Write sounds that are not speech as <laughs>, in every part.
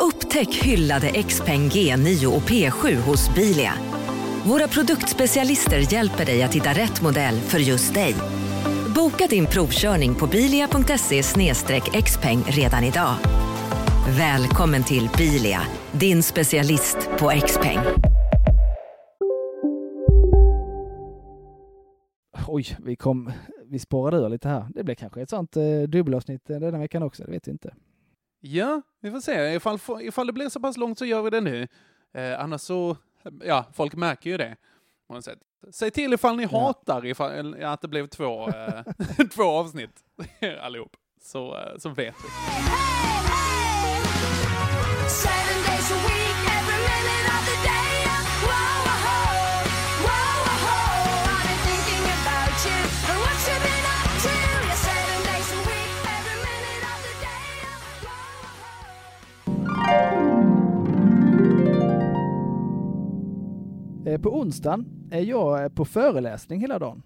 Upptäck hyllade XPeng G9 och P7 hos Bilia. Våra produktspecialister hjälper dig att hitta rätt modell för just dig. Boka din provkörning på bilia.se xpeng redan idag. Välkommen till Bilia, din specialist på XPeng. Oj, vi, kom, vi spårade ur lite här. Det blir kanske ett sånt eh, dubbelavsnitt eh, denna veckan också, det vet vi inte. Ja, vi får se. Ifall, ifall det blir så pass långt så gör vi det nu. Eh, annars så, ja, folk märker ju det. på något sätt. Säg till ifall ni Ja. hatar ifall, ja, att det blev två, eh, <laughs> två avsnitt allihop. Så, eh, så vet vi. Seven days På onsdagen är jag eh, på föreläsning hela dagen.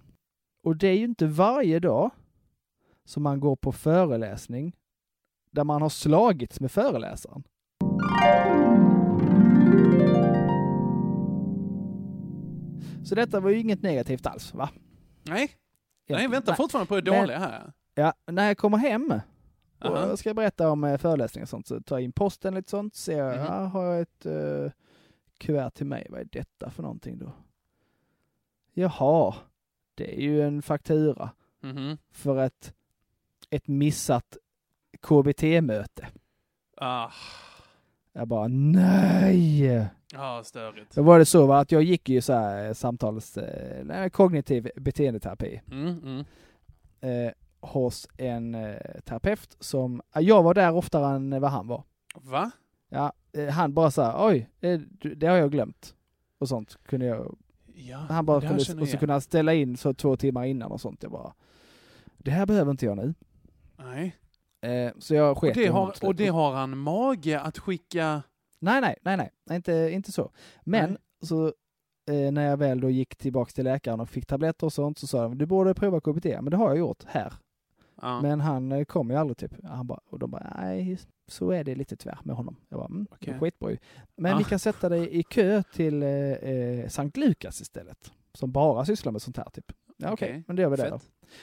Och det är ju inte varje dag som man går på föreläsning där man har slagits med föreläsaren. Så detta var ju inget negativt alls, va? Nej, nej vänta Nej. fortfarande på det dåliga här. Ja, när jag kommer hem och Aha. jag ska berätta om eh, föreläsningar och sånt, så tar jag in posten lite sånt, ser jag, Mhm. ja, har jag ett uh, kuvert till mig, vad är detta för någonting då? Jaha, det är ju en faktura Mhm. för ett, ett missat KBT-möte. Ah, Jag bara nej! ah, störigt. Då var det så va, att jag gick ju så här eh, samtals, eh, nej, kognitiv beteendeterapi Mm, mm. eh, hos en eh, terapeut som, ja, jag var där oftare än vad han var. Va? Ja, han bara sa oj, eh, det har jag glömt. Och sånt kunde jag, Ja, han bara kunde, och så kunde han ställa in så två timmar innan och sånt. Jag bara, det här behöver inte jag nu. Nej. Eh, så jag Och sket i det, har, och det har han mage att skicka... Nej, nej, nej, nej, nej inte, inte så. Men Nej. så eh, när jag väl då gick tillbaks till läkaren och fick tabletter och sånt så sa de, du borde prova KBT. Men det har jag gjort här. Ja. Men han eh, kom ju aldrig typ. Han bara, och de bara, nej, så är det lite tyvärr med honom. Jag bara, mm, Okej. skitbra ju. Men Ja. vi kan sätta dig i kö till eh, eh, Sankt Lukas istället. Som bara sysslar med sånt här typ. Ja, okej, Okej, men det gör vi det då.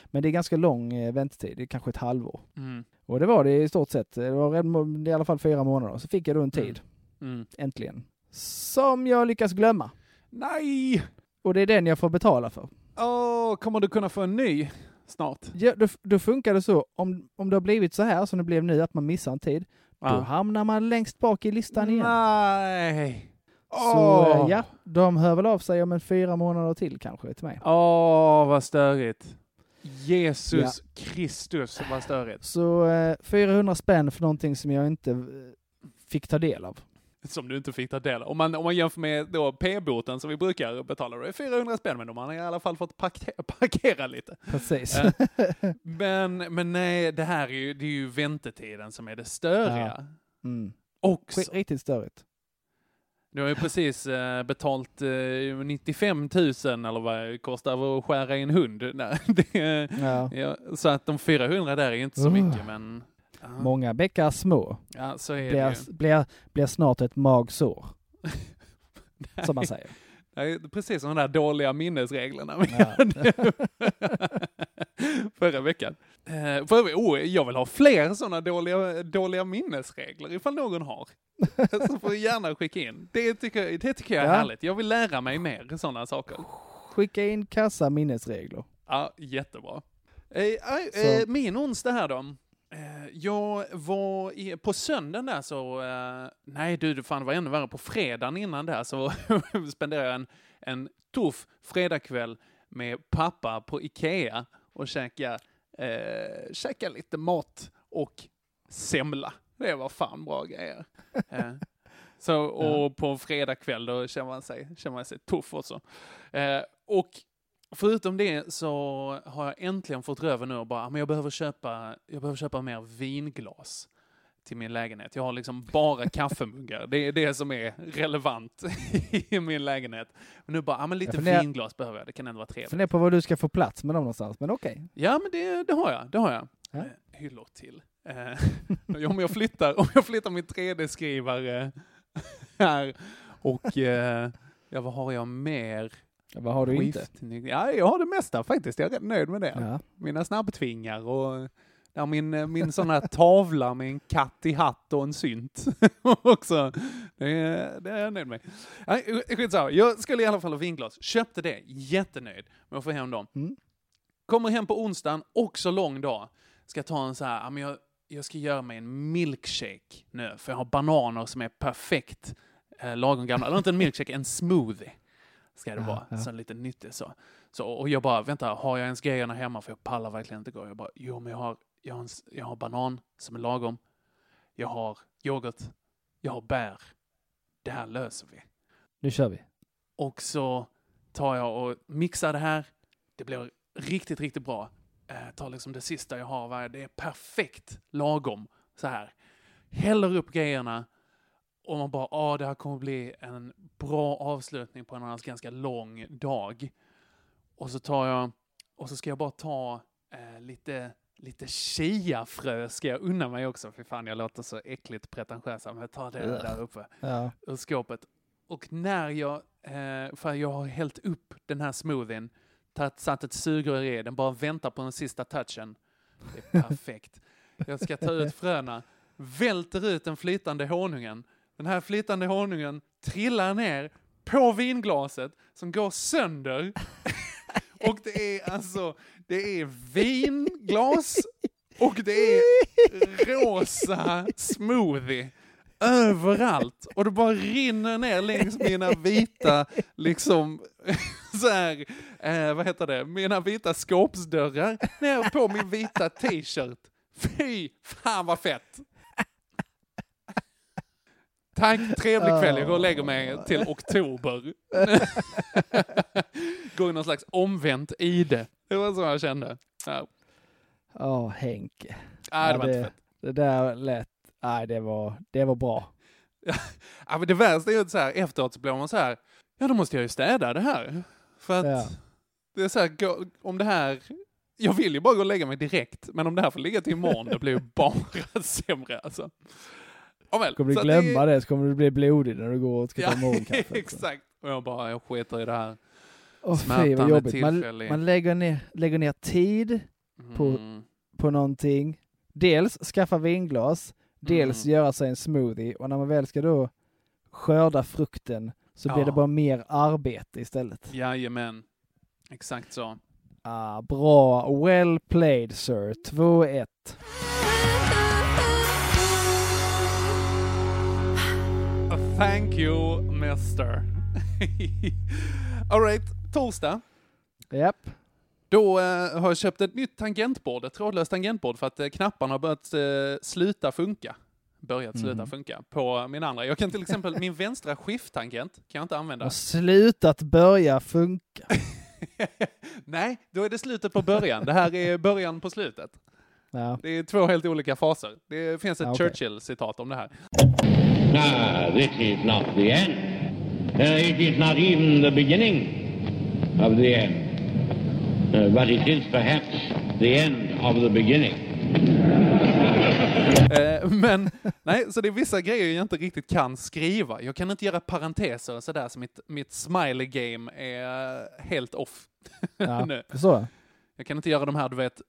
Men det är ganska lång eh, väntetid, det är kanske ett halvår. Mm. Och det var det i stort sett. Det var redan, i alla fall fyra månader. Så fick jag då en tid, Mm. äntligen. Som jag lyckas glömma. Nej! Och det är den jag får betala för. Åh, kommer du kunna få en ny snart? Ja, då, då funkar det så, om, om det har blivit så här som det blev nu, att man missar en tid, då Ja. hamnar man längst bak i listan igen. Nej! Så ja, de hör väl av sig om en fyra månader till kanske till mig. Åh, vad störigt. Jesus Kristus, vad störigt. Så eh, 400 spänn för någonting som jag inte eh, fick ta del av. Som du inte fick ta del av. Om man, om man jämför med då P-boten som vi brukar betala, då är det 400 spänn, men de har i alla fall fått parkera, <laughs> parkera lite. Precis. Ja. <laughs> Men, men nej, det här är ju, det är ju väntetiden som är det störiga. Mm. Också. Riktigt störigt. Du har ju precis eh, betalt eh, 95 000 eller vad det kostar att skära i en hund. <laughs> Nej, det, Ja. ja, så att de 400 där är inte så Uh. mycket, men ja, Många bäckar små ja, så är det ju. blir, blir, blir snart ett magsår, <laughs> som man säger. Det är precis som de där dåliga minnesreglerna. Ja. <laughs> Förra veckan. Eh, för oh, jag vill ha fler sådana dåliga, dåliga minnesregler ifall någon har. <laughs> Så får du gärna skicka in. Det tycker, det tycker jag är Ja. härligt. Jag vill lära mig mer sådana saker. Skicka in kassa minnesregler. Ja, jättebra. Eh, eh, min onsdag här då. Jag var i, på söndagen där så, eh, nej du, det fan var ännu värre. På fredagen innan där så <laughs> spenderade jag en, en tuff fredagkväll med pappa på Ikea och käka, eh, käka lite mat och semla. Det var fan bra grejer. <laughs> Eh, Så, och på en fredagkväll då känner man sig, känner man sig tuff också. Eh, och förutom det så har jag äntligen fått röven nu och bara, "Ah, men jag behöver köpa, jag behöver köpa mer vinglas till min lägenhet. Jag har liksom bara kaffemuggar. Det är det som är relevant i min lägenhet. Men nu bara, ja men lite funderar- vinglas behöver jag. Det kan ändå vara trevligt. Fundera på var du ska få plats med dem någonstans, men okej. Ja, men det, det har jag. Det har jag. Ja. Eh, hyllor till. Eh, <laughs> om, jag flyttar, om jag flyttar min 3D-skrivare här och eh, ja, vad har jag mer? Ja, Vad har du inte? Skiftnyc- Ja, jag har det mesta faktiskt. Jag är rätt nöjd med det. Ja. Mina snabbtvingar och ja, min, min sån här tavla med en katt i hatt och en synt <laughs> också. Det, är- det är jag nöjd med. Skitsamma. Jag skulle i alla fall ha vinglas. Köpte det. Jättenöjd med att få hem dem. Mm. Kommer hem på onsdagen, också lång dag. Ska ta en så här, jag, jag ska göra mig en milkshake nu, för jag har bananer som är perfekt eh, lagom gamla. Eller inte en milkshake, en smoothie ska det Ja, vara. ja. Så lite nyttigt så. så. Och jag bara, vänta, har jag ens grejerna hemma? För jag pallar verkligen inte gå. Jag bara, jo men jag har, jag har, en, jag har banan som är lagom. Jag har yoghurt. Jag har bär. Det här löser vi. Nu kör vi. Och så tar jag och mixar det här. Det blir riktigt, riktigt bra. Eh, tar liksom det sista jag har. Det är perfekt lagom. Så här. Häller upp grejerna. Och man bara, ja, det här kommer bli en bra avslutning på en annars ganska lång dag. Och så tar jag, och så ska jag bara ta eh, lite, lite chiafrö ska jag unna mig också. För fan, jag låter så äckligt pretentiös. Men jag tar det Ugh. där uppe Ja. ur skåpet. Och när jag, eh, för jag har hällt upp den här smoothien, tagit, satt ett sugrör i, den bara väntar på den sista touchen. Det är perfekt. Jag ska ta ut fröna, välter ut den flytande honungen. Den här flytande honungen trillar ner på vinglaset som går sönder. <laughs> Och det är alltså, det är vinglas och det är rosa smoothie överallt. Och det bara rinner ner längs mina vita, liksom, <laughs> så här, eh, vad heter det, mina vita skåpsdörrar, ner på min vita t-shirt. Fy fan vad fett! Tack, trevlig kväll. Jag går och lägger mig till oktober. <laughs> går i någon slags omvänt ide. Det var så jag kände. Ja, Åh, Henke. ah, det var inte fett. det där lät... Nej, det var, det var bra. Ja, men det värsta är ju att så här, efteråt så blir man så här, ja då måste jag ju städa det här. För att Ja. det är så här, om det här, jag vill ju bara gå och lägga mig direkt, men om det här får ligga till imorgon, det blir ju bara <laughs> sämre alltså. Ja, väl, Kommer du glömma det så kommer du bli blodig när du går och ska ta Ja, morgonkaffe. <laughs> exakt. Och jag bara, jag skiter i det här. Åh fy Smärtan är vad jobbigt. Man, man lägger, ner, lägger ner tid På- Mm. på någonting. Dels skaffa vinglas, dels Mm. göra sig en smoothie och när man väl ska då skörda frukten så blir Ja. det bara mer arbete istället. Jajamän. Exakt så. Ah, bra, well played sir. 2-1. Thank you, mister. <laughs> Alright, torsdag. Japp. Då eh, har jag köpt ett nytt tangentbord, ett trådlöst tangentbord för att eh, knapparna har börjat eh, sluta funka. Börjat sluta Mhm. funka på min andra. Jag kan till exempel, min vänstra skifttangent kan jag inte använda. Har slutat börja funka. <laughs> Nej, då är det slutet på början. Det här är början på slutet. Ja. Det är två helt olika faser. Det finns ett Ja, okej. Churchill-citat om det här. No, this is not the end. Uh, it is not even the beginning of the end. Uh, but it is perhaps the end of the beginning. <laughs> Eh, men, nej, så det är vissa grejer jag inte riktigt kan skriva. Jag kan inte göra parenteser och sådär, så mitt, mitt smiley game är helt off Ja, <laughs> nu. jag. Jag kan inte göra de här, du vet,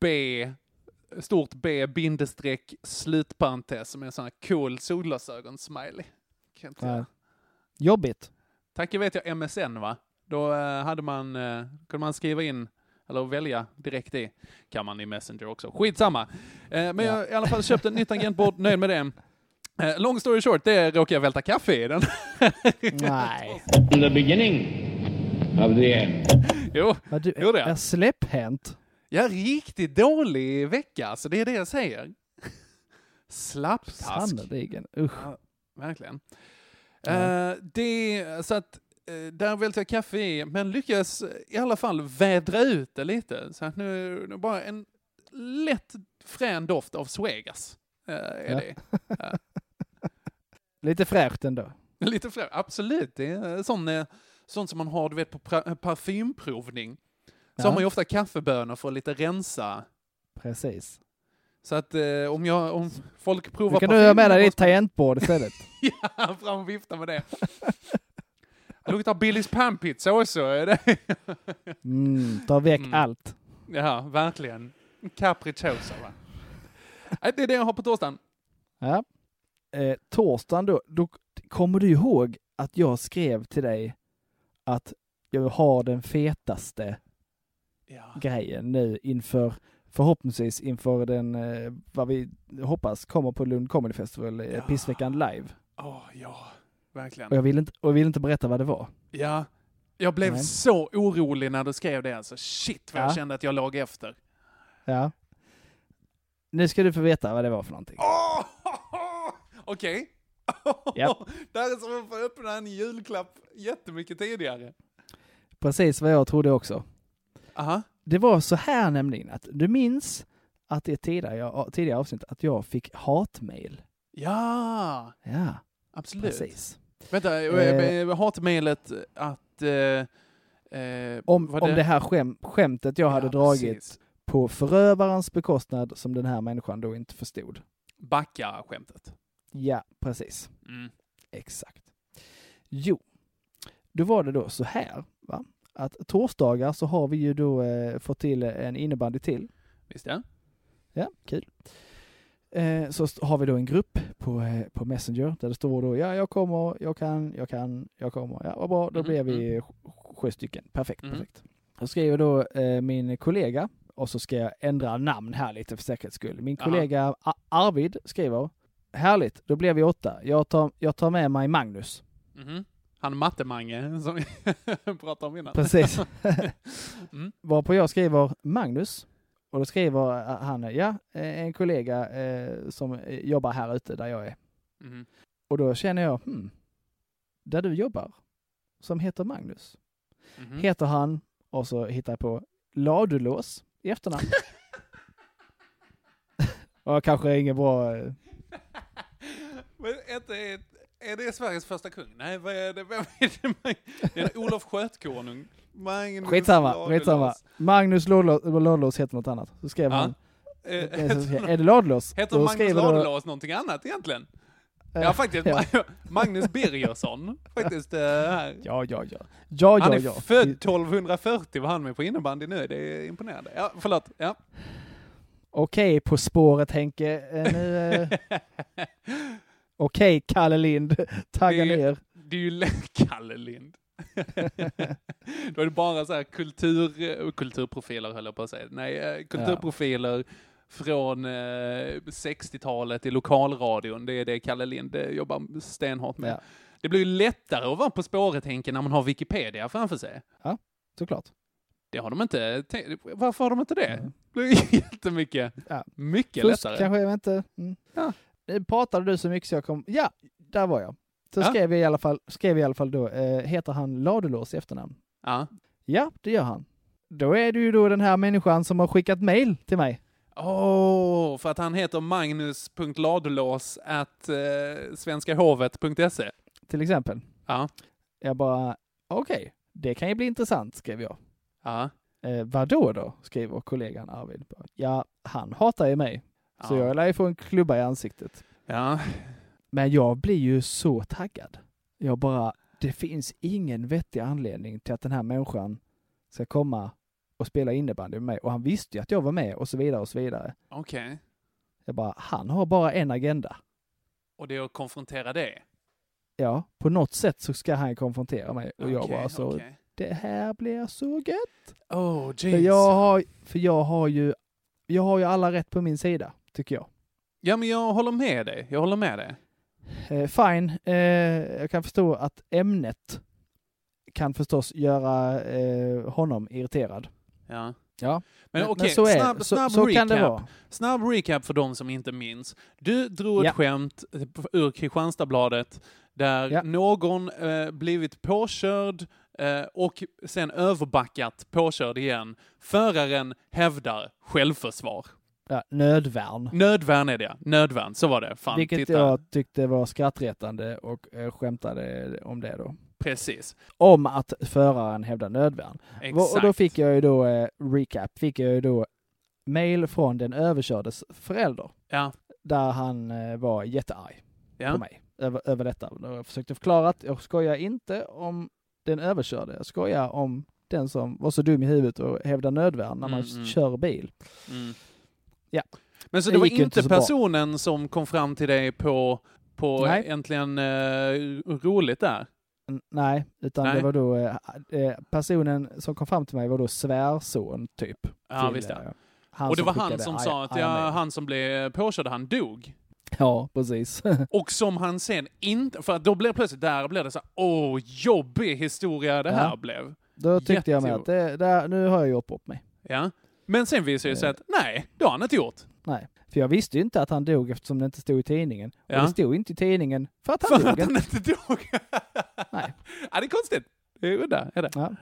B, stort B, bindestreck, slutparentes, som är en sån här cool solglasögon-smiley. Jag göra. Jobbigt. Tack vet jag MSN va? Då eh, hade man, eh, kunde man skriva in, eller välja direkt i, kan man i Messenger också. Skitsamma. Eh, men jag har i alla fall köpt ett nytt tangentbord, nöjd med det. Eh, long story short, det råkade jag välta kaffe i den. Nej. The beginning of the end. jo, du det är. är släpphänt. Jag är riktigt dålig vecka, så det är det jag säger. <laughs> Slapptask. Sannerligen. Usch. Ja, verkligen. Eh, det, så att eh, där välte jag kaffe i, men lyckades i alla fall vädra ut det lite. Så att nu, nu bara en lätt frän doft av Swegas. eh, är Ja. det. Ja. <laughs> Lite fräscht ändå. Lite fler, absolut. Det är sån, sånt som man har du vet, på parfymprovning. Så Ja. har man ju ofta kaffebönor för att lite rensa. Precis. Så att eh, om, jag, om folk provar Du kan du ha med dig ditt <laughs> tangentbord istället. Ja, fram och vifta med det. Det luktar Billys panpizza också. Mm, ta väck Mm. allt. Ja, verkligen. Capricciosa va? Nej, Det är det jag har på torsdagen. Ja. Eh, torsdagen då, då kommer du ihåg att jag skrev till dig att jag har den fetaste Ja. grejen nu inför, förhoppningsvis inför den, eh, vad vi hoppas kommer på Lund Comedy Festival, eh, Ja. Pissveckan live. Åh, ja. Verkligen. Och jag vill inte, och jag vill inte berätta vad det var. Ja. Jag blev Nej. så orolig när du skrev det alltså. Shit vad jag Ja. kände att jag låg efter. Ja. Nu ska du få veta vad det var för någonting. Åh! <laughs> Okej. Japp. <laughs> Det här är som att få öppna en julklapp jättemycket tidigare. Precis vad jag trodde också. Aha. Det var så här nämligen att du minns att i tidigare, tidigare avsnitt att jag fick hatmail. Ja, Ja, absolut. precis. Vänta, Eh. eh, hatmejlet att... Eh, eh, Om, om det här skäm, skämtet jag hade Ja, dragit precis. på förövarens bekostnad som den här människan då inte förstod. Backa-skämtet. Ja, precis. Mm. Exakt. Jo, då var det då så här, va? Att torsdagar så har vi ju då eh, fått till en innebandy till. Visst ja? Ja, kul. Eh, så har vi då en grupp på, eh, på Messenger där det står då ja, jag kommer, jag kan, jag kan, jag kommer. Ja, vad bra, då Mhm, blir vi sj- sju stycken. Perfekt, Mhm. perfekt. Då skriver då eh, min kollega, och så ska jag ändra namn här lite för säkerhets skull. Min Aha. kollega A- Arvid skriver, härligt, då blir vi åtta. Jag tar, jag tar med mig Magnus. Mhm. Han Matte-Mange som vi <laughs> pratade om innan. Precis. <laughs> Mm. Varpå jag skriver Magnus. Och då skriver han, ja, eh, en kollega eh, som eh, jobbar här ute där jag är. Mhm. Och då känner jag, hmm, där du jobbar, som heter Magnus, Mhm. heter han, och så hittar jag på Ladulås i efternamn. <laughs> och kanske ingen bra... eh, Men är, är det Sveriges första kung? Nej, vad är det? Vem är det? Det är Olof Skötkonung. Magnus Skitsamma, Ladulås. skitsamma. Magnus Ladulås heter något annat. Så skrev Ja. han, Eh, eh, är det Ladulås? Heter Då Magnus Ladulås någonting annat egentligen? eh, Ja, faktiskt. ja. <laughs> Magnus Birgersson. Faktiskt. eh, här. Ja, ja, ja. Ja, Han ja, är ja. född 1240 var han med på innebandy nu. Det är imponerande. Ja, förlåt. Ja. Okej, På spåret Henke. Nu, <laughs> eh, Okej, Kalle Lind. <laughs> Tagga Det är- ner. Det är ju lätt <laughs> Kalle Lind. <laughs> Då är det bara så här kultur, eh, kulturprofiler höll jag på att säga. Nej, eh, kulturprofiler från eh, 60-talet i lokalradion. Det är det Kalle Lind eh, jobbar stenhårt med. Ja, Det blir ju lättare att vara På spåret, Henke, när man har Wikipedia framför sig. såklart. Det har de inte. Varför har de inte det? Mm. Det blir jättemycket, Ja. mycket Fusk lättare. kanske, jag vet inte. Mm. Ja. Nu pratade du så mycket så jag kom... Ja, där var jag. Så Ja. skrev, jag i alla fall, skrev jag i alla fall då, eh, heter han Ladulås i efternamn? Ja. Ja, det gör han. Då är det ju då den här människan som har skickat mail till mig. Åh, för att han heter magnus.ladulås at eh, svenskahovet.se. Till exempel. Ja. Jag bara, okej, det kan ju bli intressant, skrev jag. Ja. Eh, vadå då? skriver kollegan Arvid. Ja, han hatar ju mig. Så Ja. jag lär ju få en klubba i ansiktet. Ja. Men jag blir ju så taggad. Jag bara, det finns ingen vettig anledning till att den här människan ska komma och spela innebandy med mig. Och han visste ju att jag var med och så vidare och så vidare. Okej. Jag bara, han har bara en agenda. Och det är att konfrontera det? Ja, på något sätt så ska han konfrontera mig. Och jag Okej, bara så, okej. det här blir så gött. Oh, För jeez. jag har, för jag har ju, jag har ju alla rätt på min sida, tycker jag. Ja, men jag håller med dig. Jag håller med dig. Eh, fine, eh, jag kan förstå att ämnet kan förstås göra eh, honom irriterad. Ja. Ja, Men okej, så, är, snabb, så, snabb så recap. vara. Snabb recap för de som inte minns. Du drog ett Ja. skämt ur Kristianstadsbladet Där Ja. någon eh, blivit påkörd eh, och sen överbackat, påkörd igen. Föraren hävdar självförsvar. Ja, nödvärn. Nödvärn är det, ja. Nödvärn, så var det. Fan, Vilket titta. jag tyckte var skrattretande och eh, skämtade om det då. Precis. Om att föraren hävdar nödvärn. Exakt. Och då fick jag ju då, eh, recap, fick jag ju då mail från den överkördes förälder. Ja. Där han eh, var jättearg Ja. på mig över, över detta. Och Jag försökte förklara att jag skojar inte om den överkörde. Jag skojar om den som var så dum i huvudet och hävdar nödvärn när man Mm, mm. kör bil. Mm. Ja. Men så Det det var inte inte så bra. personen som kom fram till dig på, på Nej. äntligen eh, roligt där? Nej, utan Nej. det var då eh, eh, personen som kom fram till mig var då svärson typ. Ja, till, visst ja. han Och det var han som arga- sa att arga ja, han som blev påkörd, han dog. Ja, precis. <laughs> Och som han sen inte, för då blev plötsligt, där blev det så här, åh, jobbig historia det här Ja. blev. Då tyckte jag med att det, där, nu har jag gjort bort mig. Ja. Men sen visade det sig Eh. att, nej, det har han inte gjort. Nej, för jag visste ju inte att han dog eftersom det inte stod i tidningen. Och Ja. det stod inte i tidningen för att han För dog att han inte. dog. <laughs> Nej. Ja, det är konstigt. Det är udda, är det. Ja.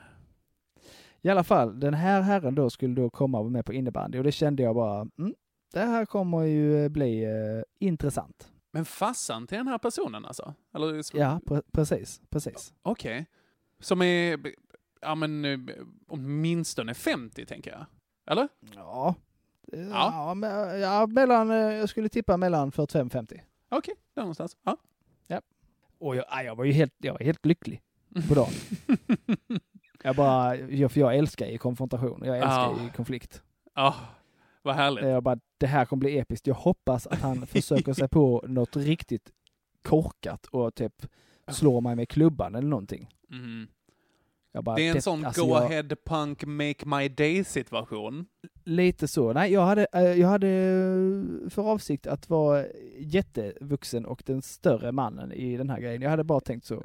I alla fall, den här herren då skulle då komma och vara med på innebandy och det kände jag bara, mm, det här kommer ju eh, bli eh, intressant. Men farsan till den här personen alltså? Eller, Ja, pre- precis, precis. Okej. Som är, ja men, eh, åtminstone 50 tänker jag. Eller? Ja, Eh, Ja. ja, me- ja mellan, eh, jag skulle tippa mellan 45-50. Okej, där någonstans. Ja. Och jag, ja, jag var ju helt, jag var helt lycklig på dagen. <laughs> jag bara, jag, för jag älskar ju konfrontation, jag älskar Ja. ju konflikt. Ja, vad härligt. Jag bara, det här kommer bli episkt. Jag hoppas att han <laughs> försöker sig på något riktigt korkat och typ slår mig med klubban eller någonting. Mm. Bara, Det är en sån alltså, go jag- ahead punk make my day situation. Lite så. Nej, jag hade, eh, jag hade eh, för avsikt att vara jättevuxen och den större mannen i den här grejen. Jag hade bara tänkt så.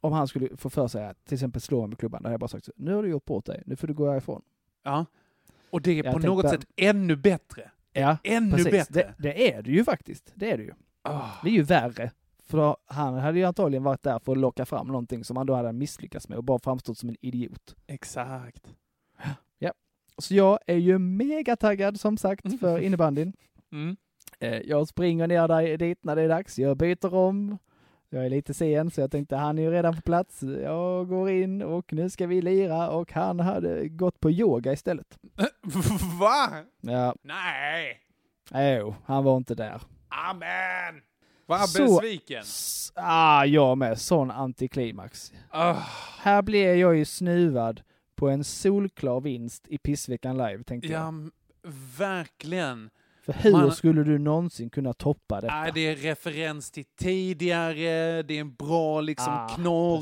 Om han skulle få för sig att till exempel slå mig med klubban, då hade jag bara sagt så. Nu har du gjort bort dig, nu får du gå härifrån. Ja. Och det är Jag på något sätt ännu bättre. Ja, Ännu precis. bättre. Det, det är det ju faktiskt. Det är det ju. Ah. Det är ju värre. För han hade ju antagligen varit där för att locka fram någonting som han då hade misslyckats med och bara framstått som en idiot. Exakt. Så jag är ju mega taggad som sagt för innebandyn. Mm. Eh, Jag springer ner där, dit när det är dags. Jag byter om. Jag är lite sen så jag tänkte han är ju redan på plats. Jag går in och nu ska vi lira och han hade gått på yoga istället. <laughs> Va? Ja, Nej! jo, han var inte där. Amen! Vad Så- besviken. S- Ah, jag med. Sån antiklimax. Ah. Här blev jag ju snuvad på en solklar vinst i Pissveckan live, tänkte Ja, jag. verkligen. För hur man- skulle du någonsin kunna toppa detta? Nej, det är referens till tidigare, det är en bra liksom Ah, knorr.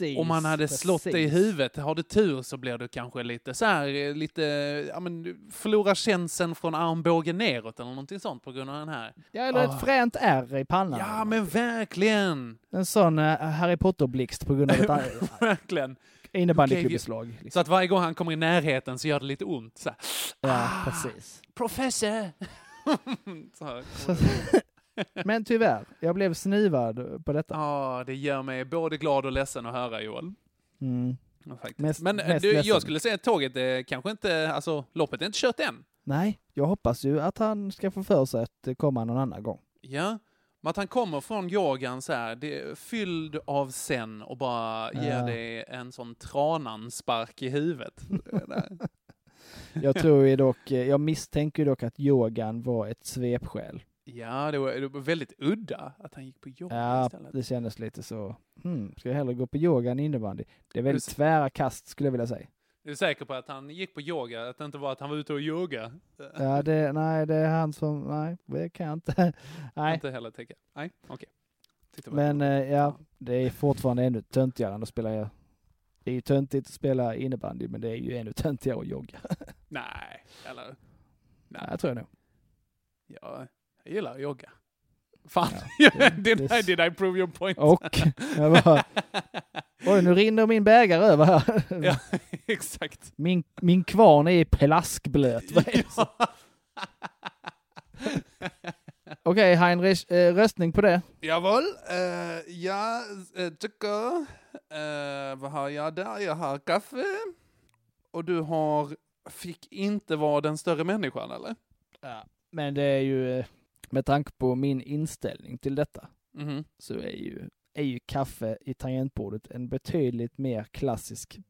Precis, Om man hade slått dig i precis. huvudet, har du tur så blir du kanske lite så här, eh, lite, ja men förlorar känseln från armbågen neråt eller någonting sånt på grund av den här. Ja, eller Ah. ett fränt ärr i pannan. Ja men verkligen! En sån uh, Harry Potter-blixt på grund av ett <laughs> Verkligen. innebandyklubbeslag. Liksom. Så att varje gång han kommer i närheten så gör det lite ont. Så här, Ja, Ah. precis. Professor! <laughs> så. Så, men tyvärr, jag blev snuvad på detta. Ja, det gör mig både glad och ledsen att höra Joel. Mm. Ja. Mest- Men eh, mest du, jag skulle säga att tåget är kanske inte, alltså loppet är inte kört än. Nej, jag hoppas ju att han ska få för sig att komma någon annan gång. Ja, men att han kommer från yogan så här, det fylld av sen och bara ger Ja. dig en sån tranan-spark i huvudet. <laughs> Jag tror ju dock, eh, jag misstänker dock att yogan var ett svepskäl. Ja, det var, det var väldigt udda att han gick på yoga Ja, istället. det kändes lite så. Hmm, ska jag hellre gå på yoga än innebandy? Det är väldigt Just- tvära kast skulle jag vilja säga. Är du säker på att han gick på yoga? Att det inte var att han var ute och yoga? Ja, det, nej, det är han som, nej, det kan jag inte. <laughs> Nej, Inte heller tänka. Nej, okej. Var- men eh, ja, det är fortfarande ännu töntigare än att spela, det är ju töntigt att spela innebandy, men det är ju ännu töntigare att jogga. <laughs> Nej, eller? Nej, Nej, jag tror jag nog. ja, jag gillar att jogga. Fan, <laughs> det- did, det- I, did I prove your point? Och jag bara, <laughs> oj nu rinner min bägare över här. <laughs> ja, exakt. Min, min kvarn är det? Ja. Okej, Heinrich, eh, röstning på det. Jawohl, äh, jag äh, tycker... Äh, vad har jag där? Jag har kaffe. Och du har... Fick inte vara den större människan, eller? Ja. Men det är ju, eh, med tanke på min inställning till detta, Mhm. så är ju, är ju kaffe i tangentbordet en betydligt mer klassisk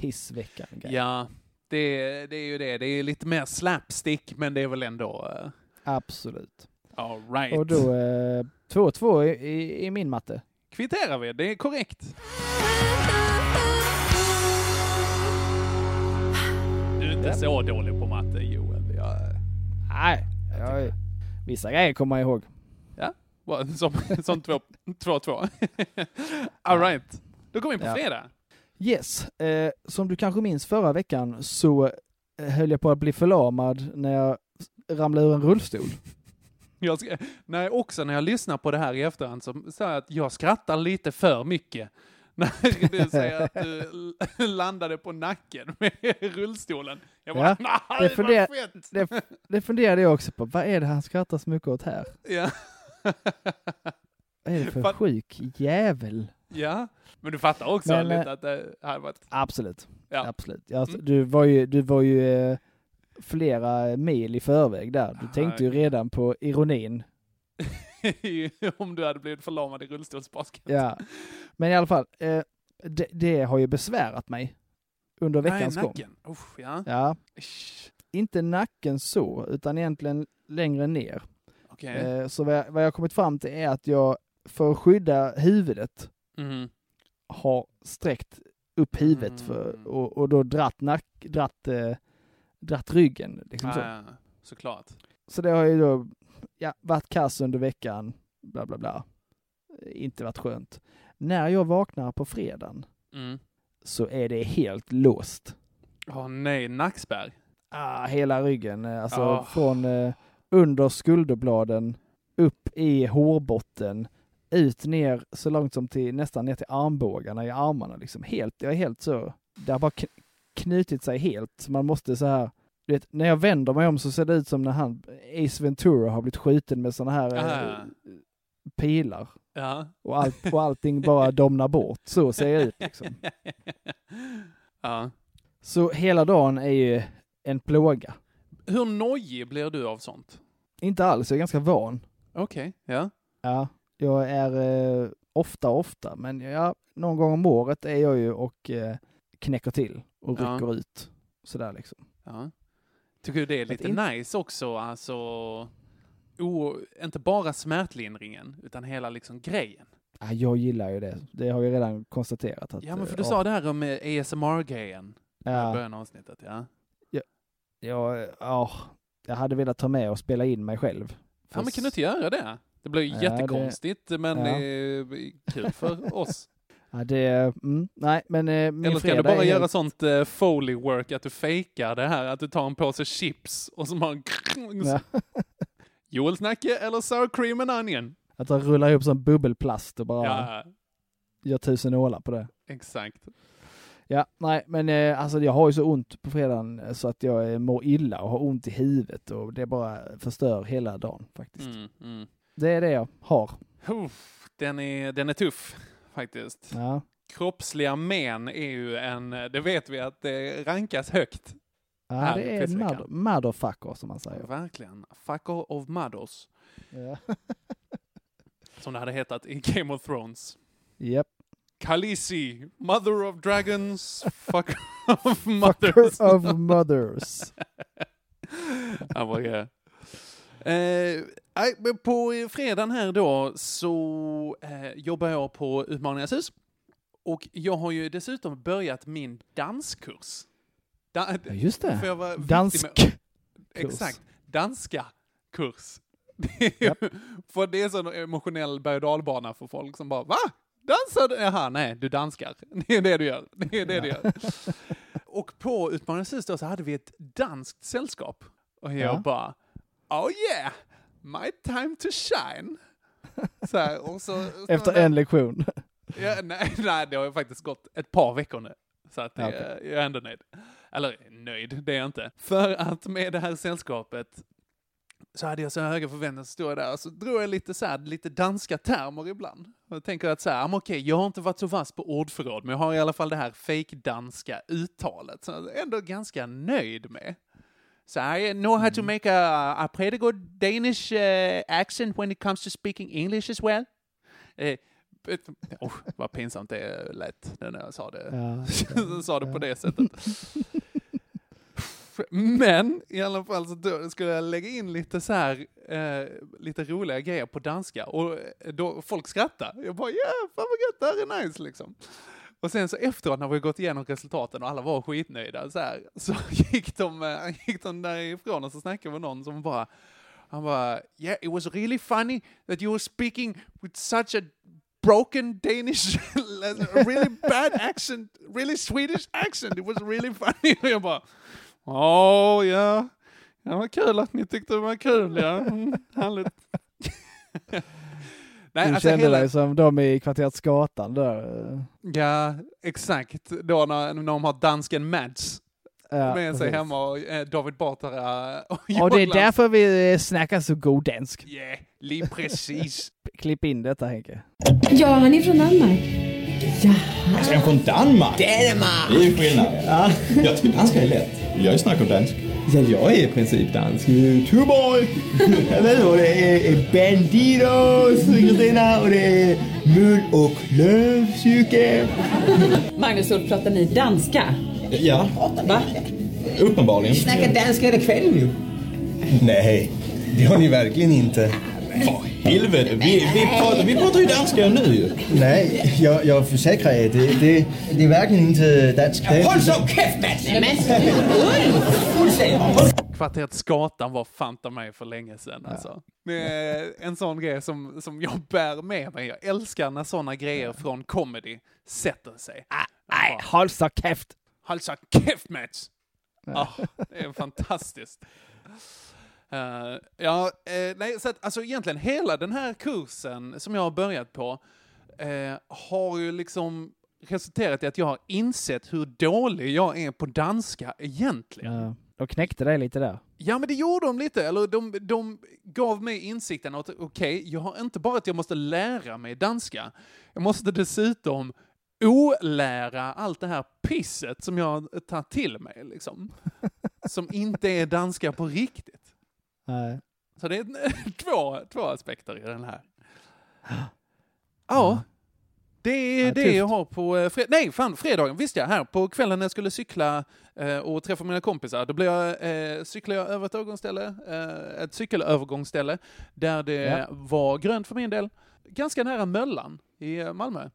pissveckan grej. Ja, det, det är ju det. Det är lite mer slapstick, men det är väl ändå... Uh, Absolut. all right. Och då, eh, 2-2 i, i, i min matte. Kvitterar vi, det är korrekt. Du är inte Ja. så dålig på matte, Joel. Jag, Nej, jag, vissa grejer kommer jag ihåg. Bra, <laughs> som, som två- 2-2. <laughs> All right. Då kommer vi på Ja. fredag. Yes, eh, som du kanske minns förra veckan så eh, höll jag på att bli förlamad när jag ramlade ur en rullstol. <laughs> Jag ska, nej, också när jag lyssnar på det här i efterhand så sa jag att jag skrattar lite för mycket. När du säger att du landade på nacken med <laughs> rullstolen. Jag bara, Ja, <laughs> det funder-! Det, det funderade jag också på, vad är det han skrattar så mycket åt här? Ja. Vad är det för Fatt- sjuk jävel? ja, men du fattar också Men, lite eh, att det hade varit... Absolut, Ja. absolut. Ja, Mm. du var ju, du var ju eh, flera mil i förväg där. Du tänkte ju redan på ironin. <laughs> <laughs> om du hade blivit förlamad i rullstolsbasket. Ja. Men i alla fall, eh, det, det har ju besvärat mig under veckans Nej, gång. nacken. Usch, ja. Ja, inte nacken så, utan egentligen längre ner. Okej. Eh, så vad jag, vad jag kommit fram till är att jag, för att skydda huvudet, Mhm. har sträckt upp huvudet för, Mm. och, och då dratt, nack, dratt, eh, dratt ryggen. Liksom så. Ah, ja, såklart. så det har ju då ja, varit kass under veckan, bla bla bla. Inte varit skönt. När jag vaknar på fredagen Mm. så är det helt låst. Åh nej, nackspärr. Ah, hela ryggen, eh, alltså Ah. från eh, under skulderbladen, upp i hårbotten, ut ner så långt som till nästan ner till armbågarna i armarna liksom. Helt, jag är helt så, det har bara kn- knutit sig helt. Man måste så här, du vet, när jag vänder mig om så ser det ut som när han, Ace Ventura har blivit skjuten med såna här eh, Ah. pilar. Ja. Och, allt, och allting bara <laughs> domnar bort. Så ser jag ut liksom. <laughs> ja. Så hela dagen är ju en plåga. Hur nojig blir du av sånt? Inte alls, jag är ganska van. Okej, ja. Ja, jag är eh, ofta, ofta, men ja, någon gång om året är jag ju och eh, knäcker till och Ja. rycker ut. Sådär liksom. ja. Tycker du det är lite in- nice också? Alltså, o, inte bara smärtlindringen, utan hela liksom grejen. Ja, jag gillar ju det. Det har jag redan konstaterat. Att, Ja, men för eh, du ja, sa det här om eh, ASMR-grejen i ja, början av avsnittet. Ja. ja, ja, jag hade velat ta med och spela in mig själv. Ja, men kan du Fast- inte göra det? Det blir ju Ja, jättekonstigt, men ja. det är kul för oss. Ja, det, mm, nej, men eh, min Eller ska du bara är göra helt- sånt uh, foley work, att du fejkar det här, att du tar en påse chips och så bara... Ja. <laughs> Joel Snacke eller sour cream and onion? Att jag rullar ihop som bubbelplast och bara Ja, gör tusen nålar på det. exakt. Ja, nej, men eh, alltså jag har ju så ont på fredagen eh, så att jag eh, mår illa och har ont i huvudet och det bara förstör hela dagen faktiskt. Mm, mm. Det är det jag har. Uff, den, är, den är tuff, faktiskt. Ja, Kroppsliga men är ju en, det vet vi att det rankas högt. ja det är mother, motherfucker som man säger. Verkligen. Fucker of mothers, Ja. <laughs> som det hade hetat i Game of Thrones. Japp. Khaleesi, mother of dragons, <laughs> fucker of Fucker mothers. of mothers. Han <laughs> var. Eh, på fredagen här då så eh, jobbar jag på Utmaningarnas hus. Och jag har ju dessutom börjat min danskurs. Da, Ja, just det. Dansk. med- Exakt. Danska kurs. Det <laughs> är, Japp. för det är en sån emotionell berg och för folk som bara Va? Dansar du? Jaha, nej, du danskar. <laughs> Det är det du gör. Det är det du gör. Och på Utmaningarnas hus då så hade vi ett danskt sällskap. Och jag Ja. bara Oh yeah, my time to shine. <laughs> Så här, och så, Efter en lektion. <laughs> Ja, nej, nej, det har ju faktiskt gått ett par veckor nu. Så att Ja, eh, okej. jag är ändå nöjd. Eller nöjd, det är jag inte. För att med det här sällskapet så hade jag så höga förväntningar, så stod jag där och så drog jag lite, så här, lite danska termer ibland. Och jag tänker att så här, "Ah, okej, jag har inte varit så vass på ordförråd, men jag har i alla fall det här fake-danska uttalet, så jag är ändå ganska nöjd med. So I know how to make a, a pretty good Danish uh, accent when it comes to speaking English as well. Uh, but, oh, vad pinsamt det lät när jag sa det. Ja, <laughs> sa det på det sättet. Men i alla fall så skulle jag lägga in lite så här, eh, lite roliga grejer på danska och då folk skrattar. Jag bara, ja, fan vad gött, det här är nice liksom. Och sen så efteråt när vi gått igenom resultaten och alla var skitnöjda så, här, <laughs> så gick, de, eh, gick de därifrån och så snackade vi med någon som bara, han bara, yeah, it was really funny that you were speaking with such a broken Danish, <laughs> really bad accent, really Swedish accent. It was really funny. Och jag bara, oh, åh ja, det var kul att ni tyckte det var kul, ja. Mm, härligt. <laughs> Nej, du alltså kände hela, dig som de i kvarteret Skatan där. ja, exakt. Då när, när de har dansken Mads Ja, med sig precis. hemma och eh, David Batra och Och det är därför vi eh, snackar så god dansk. Yeah, lige precis. <laughs> Klipp in detta Henke. Ja, han är från Danmark. Alltså, är han från Danmark? Danmark! Det är ju skillnad. Ja. Jag tycker danska är lätt. Jag snackar dansk. Ja, jag är i princip dansk. Tuborg! <laughs> Jag vet vad det är. är Bandidos, Kristina, och det är Mul och Lövcykel. Magnus, Ulf, pratar ni danska? Ja, Va? uppenbarligen. Snackar danska hela kvällen ju. Nej, det har ni verkligen inte. För helvete, vi, vi, pratar, vi pratar ju danska nu ju. Nej, jag, jag försäkrar er, det, det, det är verkligen inte dansk. Det Håll så käft Mats! Kvarteret Skatan var fanta mig för länge sedan. Alltså. Med en sån grej som, som jag bär med mig. Jag älskar när såna grejer från comedy sätter sig. Nej, håll så käft! Håll så käft Mats! Ah, det är fantastiskt. Eh, ja, eh, nej, så att, alltså egentligen hela den här kursen som jag har börjat på eh, har ju liksom resulterat i att jag har insett hur dålig jag är på danska egentligen. Ja, de knäckte dig lite där. Ja, men det gjorde de lite. Eller de, de gav mig insikten att okej, jag har inte bara att jag måste lära mig danska. Jag måste dessutom olära allt det här pisset som jag tar till mig, liksom. <laughs> som inte är danska på riktigt. Nej. Så det är <laughs> två, två aspekter i den här. <gasps> Ja, det är Ja, det tufft. jag har på eh, fred- Nej, fan, fredagen visste jag. Här på kvällen när jag skulle cykla eh, och träffa mina kompisar, då blev jag, eh, cyklade jag över ett övergångsställe, eh, ett cykelövergångsställe, där det Ja. var grönt för min del. Ganska nära Möllan i eh, Malmö.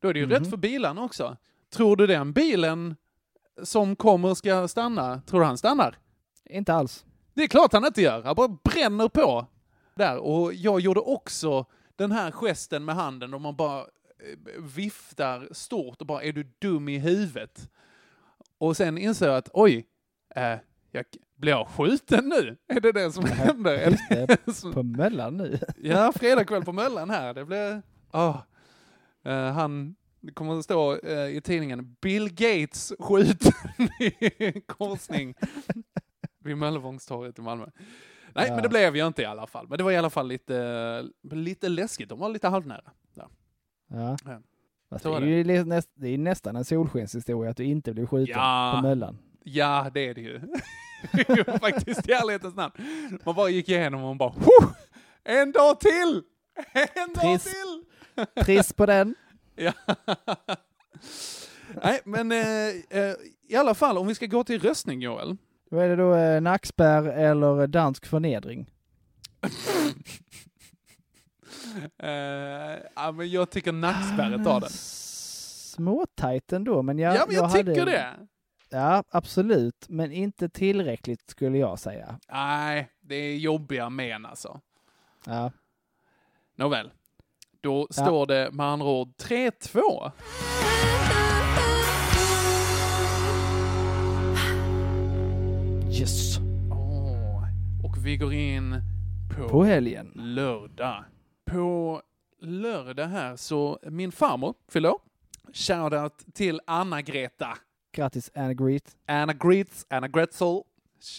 Då är det ju rätt Mhm. för bilarna också. Tror du den bilen som kommer ska stanna, tror du han stannar? Inte alls. Det är klart han inte gör. Han bara bränner på. Där. Och jag gjorde också den här gesten med handen då man bara eh, viftar stort och bara är du dum i huvudet? Och sen inser jag att oj, eh, jag, blir jag skjuten nu? Är det det som <laughs> händer? <laughs> På Möllan nu. <laughs> Ja, fredag kväll på Möllan här. Det blir... ah. Eh, han det kommer att stå eh, i tidningen Bill Gates skjuten i korsning vid Möllevångstorget i Malmö. Nej, Ja. men det blev jag inte i alla fall. Men det var i alla fall lite, lite läskigt. De var lite halvnära. Ja. Ja. Så det är ju lä- näst, det är nästan en solskenshistoria att du inte blev skjuten Ja. på Möllan. Ja, det är det ju. <laughs> Faktiskt i ärlighetens namn. Man bara gick igenom och man bara "Huh! En dag till! En dag Trist. till! Triss på den. <laughs> Ja. Nej, men eh, eh, i alla fall, om vi ska gå till röstning, Joel. Då är det då eh, nackspärr eller dansk förnedring. <laughs> Eh, ja, men jag tycker nackspärret tar den. Småtajt ändå, men jag, Ja, men jag, tycker hade, det. Ja, absolut. Men inte tillräckligt skulle jag säga. Nej, det är jobbiga men alltså. Ja. Nåväl. Då Ja. står det med andra ord 3-2. Yes. Åh, Och vi går in på, På helgen. lördag. På lördag här så min farmor fyller. Shoutout till Anna-Greta. Grattis Anna Greet. Anna Greets, Anna Gretzel.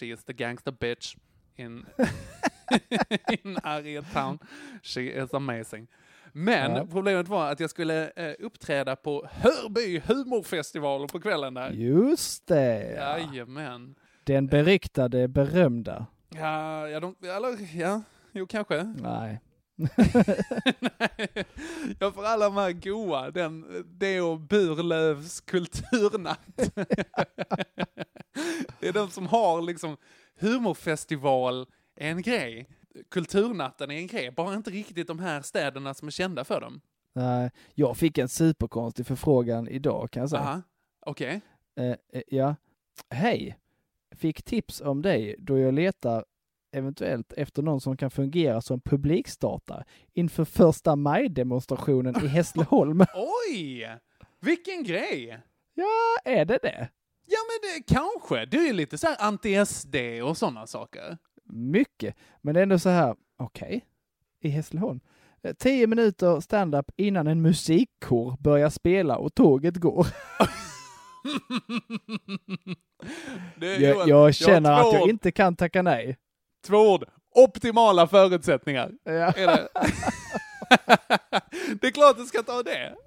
She is the gangster bitch in, <laughs> In Harriet Town. She is amazing. Men Ja. problemet var att jag skulle eh, uppträda på Hörby humorfestival på kvällen där. Just det. Jajamän. Den beryktade, berömda. Ja, ja, de, eller ja, jo kanske. Nej. <laughs> Ja, för alla de här goa, den, det och Burlövs kulturnatt. <laughs> det är de som har liksom humorfestival är en grej. Kulturnatten är en grej, bara inte riktigt de här städerna som är kända för dem. Nej. Jag fick en superkonstig förfrågan idag kan jag säga. Okej. Eh, eh, ja. Hej! Fick tips om dig då jag letar eventuellt efter någon som kan fungera som publikstartare inför första maj-demonstrationen i Hässleholm. <laughs> Oj! Vilken grej! Ja, är det det? Ja, men det kanske. Du är lite så här anti-SD och sådana saker. Mycket. Men det är ändå så här, okej, i Hässleholm. Eh, Tio minuter stand-up innan en musikkår börjar spela och tåget går. <laughs> <laughs> Det Jag, jag känner har att jag inte kan tacka nej. Två ord. Optimala förutsättningar. Ja. Är det? <laughs> det är klart du ska ta det. <laughs>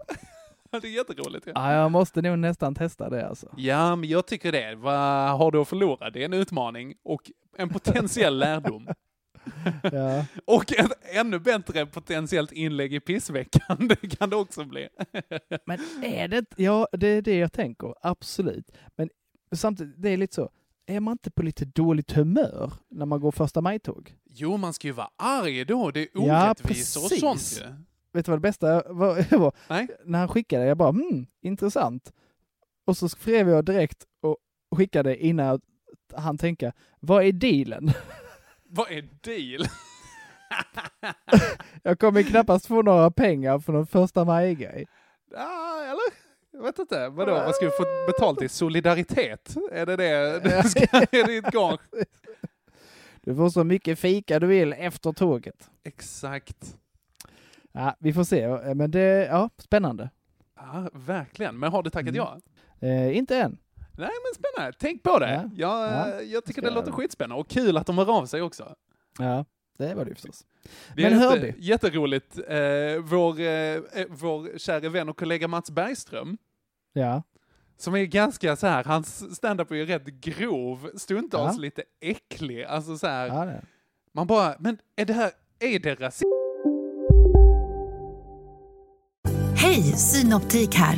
Det är jätteroligt. Ja. Ja, jag måste nog nästan testa det alltså. ja, men jag tycker det. Vad har du att förlora? Det är en utmaning och en potentiell lärdom. <laughs> Ja. Och ett ännu bättre potentiellt inlägg i pissveckan. <laughs> Det kan det också bli. <laughs> Men är det Ja, det är det jag tänker. Absolut. Men samtidigt, det är lite så. Är man inte på lite dåligt humör när man går första maj-tåg? Jo, man ska ju vara arg då. Det är Ja, orättvisor och precis. sånt ju. Vet du vad det bästa var? var? Nej. När han skickade, jag bara hmm, intressant. Och så skrev jag direkt och skickade innan han tänka, vad är dealen? Vad är deal? <laughs> Jag kommer knappast få några pengar för någon första maj-grej. Ja, eller? Jag vet inte. Vadå, vad ska vi få betalt i? Solidaritet? Är det det <laughs> du ska, är ditt gage? Du får så mycket fika du vill efter tåget. Exakt. Ja, vi får se, men det, ja, spännande. Ja, verkligen. Men har du tackat Mm. ja? Eh, inte än. Nej, men spännande. Tänk på det. Ja. Jag, Ja, jag tycker det låter skitspännande. Och kul att de hör av sig också. Ja, det var det ju förstås. Det Men är Hörby. jätte, jätteroligt. Eh, vår, eh, eh, vår kära vän och kollega Mats Bergström, Ja. som är ganska så här, hans standup är ju rätt grov, stundtals Ja. lite äcklig. Alltså så här, Ja, det. man bara, men är det här, är det rasism? Hej, Synoptik här.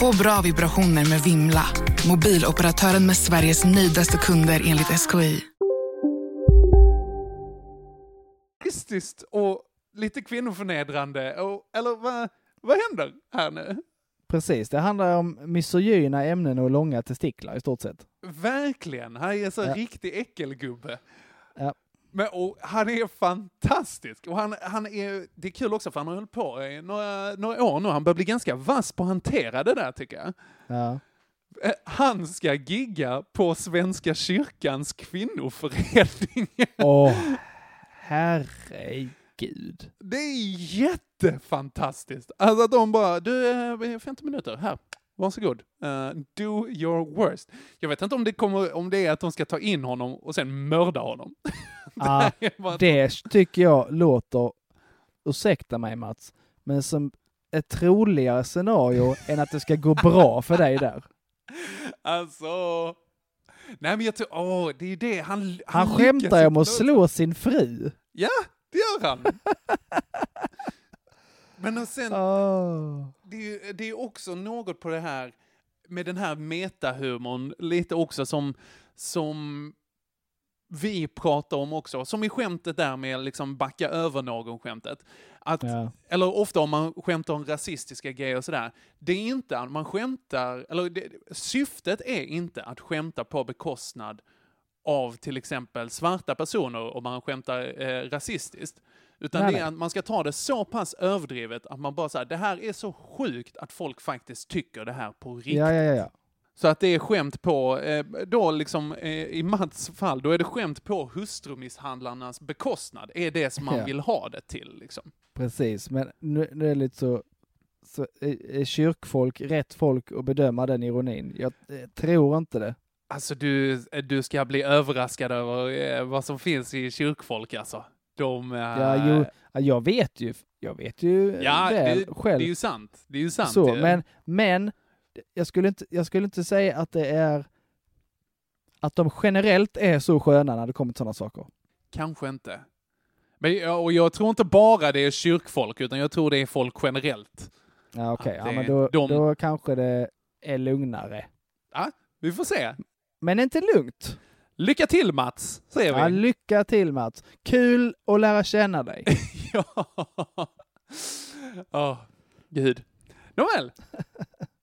Få bra vibrationer med Vimla. Mobiloperatören med Sveriges nöjdaste kunder enligt SKI. rasistiskt och lite kvinnoförnedrande? Och, eller vad, vad händer här nu? Precis, det handlar om misogyna ämnen och långa testiklar i stort sett. Verkligen, han är så Ja. riktig äckelgubbe. Ja. Men, och han är fantastisk. Och han, han är, det är kul också för han har hållit på i några, några år nu. Han börjar bli ganska vass på att hantera det där tycker jag. Ja. Eh, Han ska gigga på Svenska kyrkans kvinnoförening. <laughs> Åh, herregud. Det är jättefantastiskt. Alltså att de bara, du, eh, 50 minuter, här, varsågod. Uh, do your worst. Jag vet inte om det, kommer, om det är att de ska ta in honom och sen mörda honom. <laughs> <laughs> Ja, bara- det tycker jag låter, ursäkta mig Mats, men som ett troligare scenario än att det ska gå bra för dig där. <laughs> Alltså... Nej men jag tror, åh, det är det. Han, Han lyckas skämtar om att slå sin fru. Ja, det gör han. <laughs> Men och sen, Åh. det, det är också något på det här med den här metahumorn, lite också som, som vi pratar om också, som i skämtet där med liksom backa över någon-skämtet. Ja. Eller ofta om man skämtar om rasistiska grejer och sådär. Det är inte att man skämtar, eller det, syftet är inte att skämta på bekostnad av till exempel svarta personer om man skämtar eh, rasistiskt. Utan Nej, det är att man ska ta det så pass överdrivet att man bara säger det här är så sjukt att folk faktiskt tycker det här på riktigt. Ja, ja, ja. Så att det är skämt på, eh, då liksom eh, i Mats fall, då är det skämt på hustrumisshandlarnas bekostnad, är det som man Ja. vill ha det till liksom. Precis, men nu, nu är det lite så, så är, är kyrkfolk rätt folk att bedöma den ironin? Jag eh, tror inte det. Alltså du, du ska bli överraskad över eh, vad som finns i kyrkfolk alltså. De... eh, Ja, jo, ja, jag vet ju, jag vet ju ja, väl det, själv. det är ju sant. Det är ju sant. så, men, men jag skulle, inte, jag skulle inte säga att det är att de generellt är så sköna när det kommer till sådana saker. Kanske inte. Men, och jag tror inte bara det är kyrkfolk, utan jag tror det är folk generellt. Ja, okej, Att ja, men då, de- då kanske det är lugnare. Ja, vi får se. Men inte lugnt. Lycka till Mats, säger vi. Ja, lycka till Mats. Kul att lära känna dig. <laughs> Ja. Åh, gud. Nåväl. <laughs>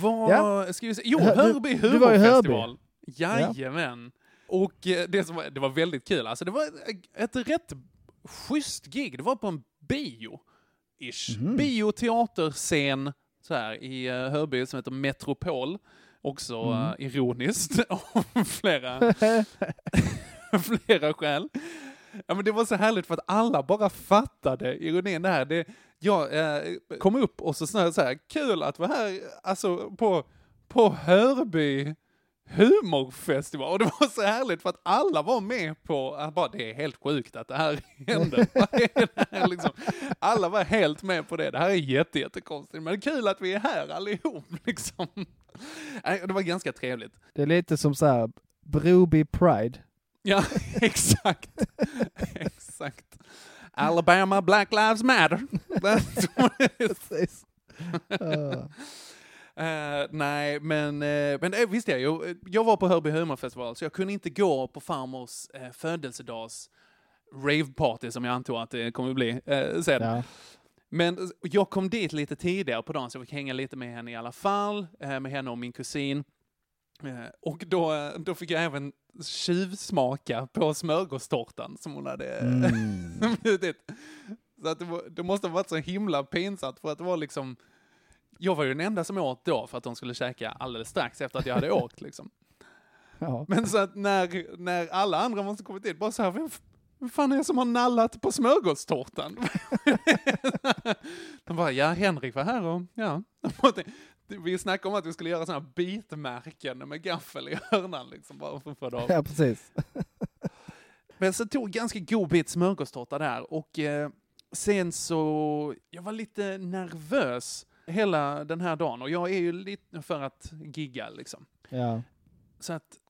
Vad Ja. ska vi säga? Jo, du- Hörby du var i Hörby. humorfestival. Jajamän. Och eh, det, som var, det var väldigt kul. Alltså det var ett, ett rätt schysst gig. Det var på en bio. Ish. Mhm. Bioteaterscen så här, i uh, Hörby som heter Metropol. Också Mm. eh, ironiskt <laughs> av flera, <laughs> flera skäl. Ja, men det var så härligt för att alla bara fattade ironin där. Det, jag eh, kom upp och så snarare så här, kul att vara här alltså, på, på Hörby humorfestival. Och det var så härligt för att alla var med på att bara, det är helt sjukt att det här <laughs> hände. Vad är det här liksom? Alla var helt med på det. Det här är jätte, jättekonstigt, men kul att vi är här allihop <laughs> liksom. Det var ganska trevligt. Det är lite som så här Broby Pride. Ja, <laughs> exakt. exakt. Alabama Black Lives Matter. <laughs> That's <laughs> what it is. <laughs> Eh, nej, men, uh, men uh, visst är jag, ju, jag var på Hörby humorfestival så jag kunde inte gå på farmors uh, födelsedags raveparty som jag antog att det kommer bli uh, sen. Ja. Men eh, jag kom dit lite tidigare på dagen så jag fick hänga lite med henne i alla fall, eh, med henne och min kusin. Eh, Och då, då fick jag även tjuvsmaka på smörgåstårtan som hon hade eh, Mm. <laughs> bjudit. Så att det, var, det måste ha varit så himla pinsamt för att det var liksom, jag var ju den enda som åt då för att de skulle käka alldeles strax efter att jag hade åkt liksom. <laughs> Ja. Men så att när, när alla andra måste kommit dit, bara så här, vem, vem fan är det som har nallat på smörgåstårtan? <laughs> De bara, ja Henrik var här och ja. Vi snackade om att vi skulle göra sådana här bitmärken med gaffel i hörnan liksom, bara för att få det av. ja, precis. <laughs> Men så tog ganska god bit smörgåstårta där och eh, sen så, jag var lite nervös hela den här dagen och jag är ju lite för att gigga liksom. Ja. Så att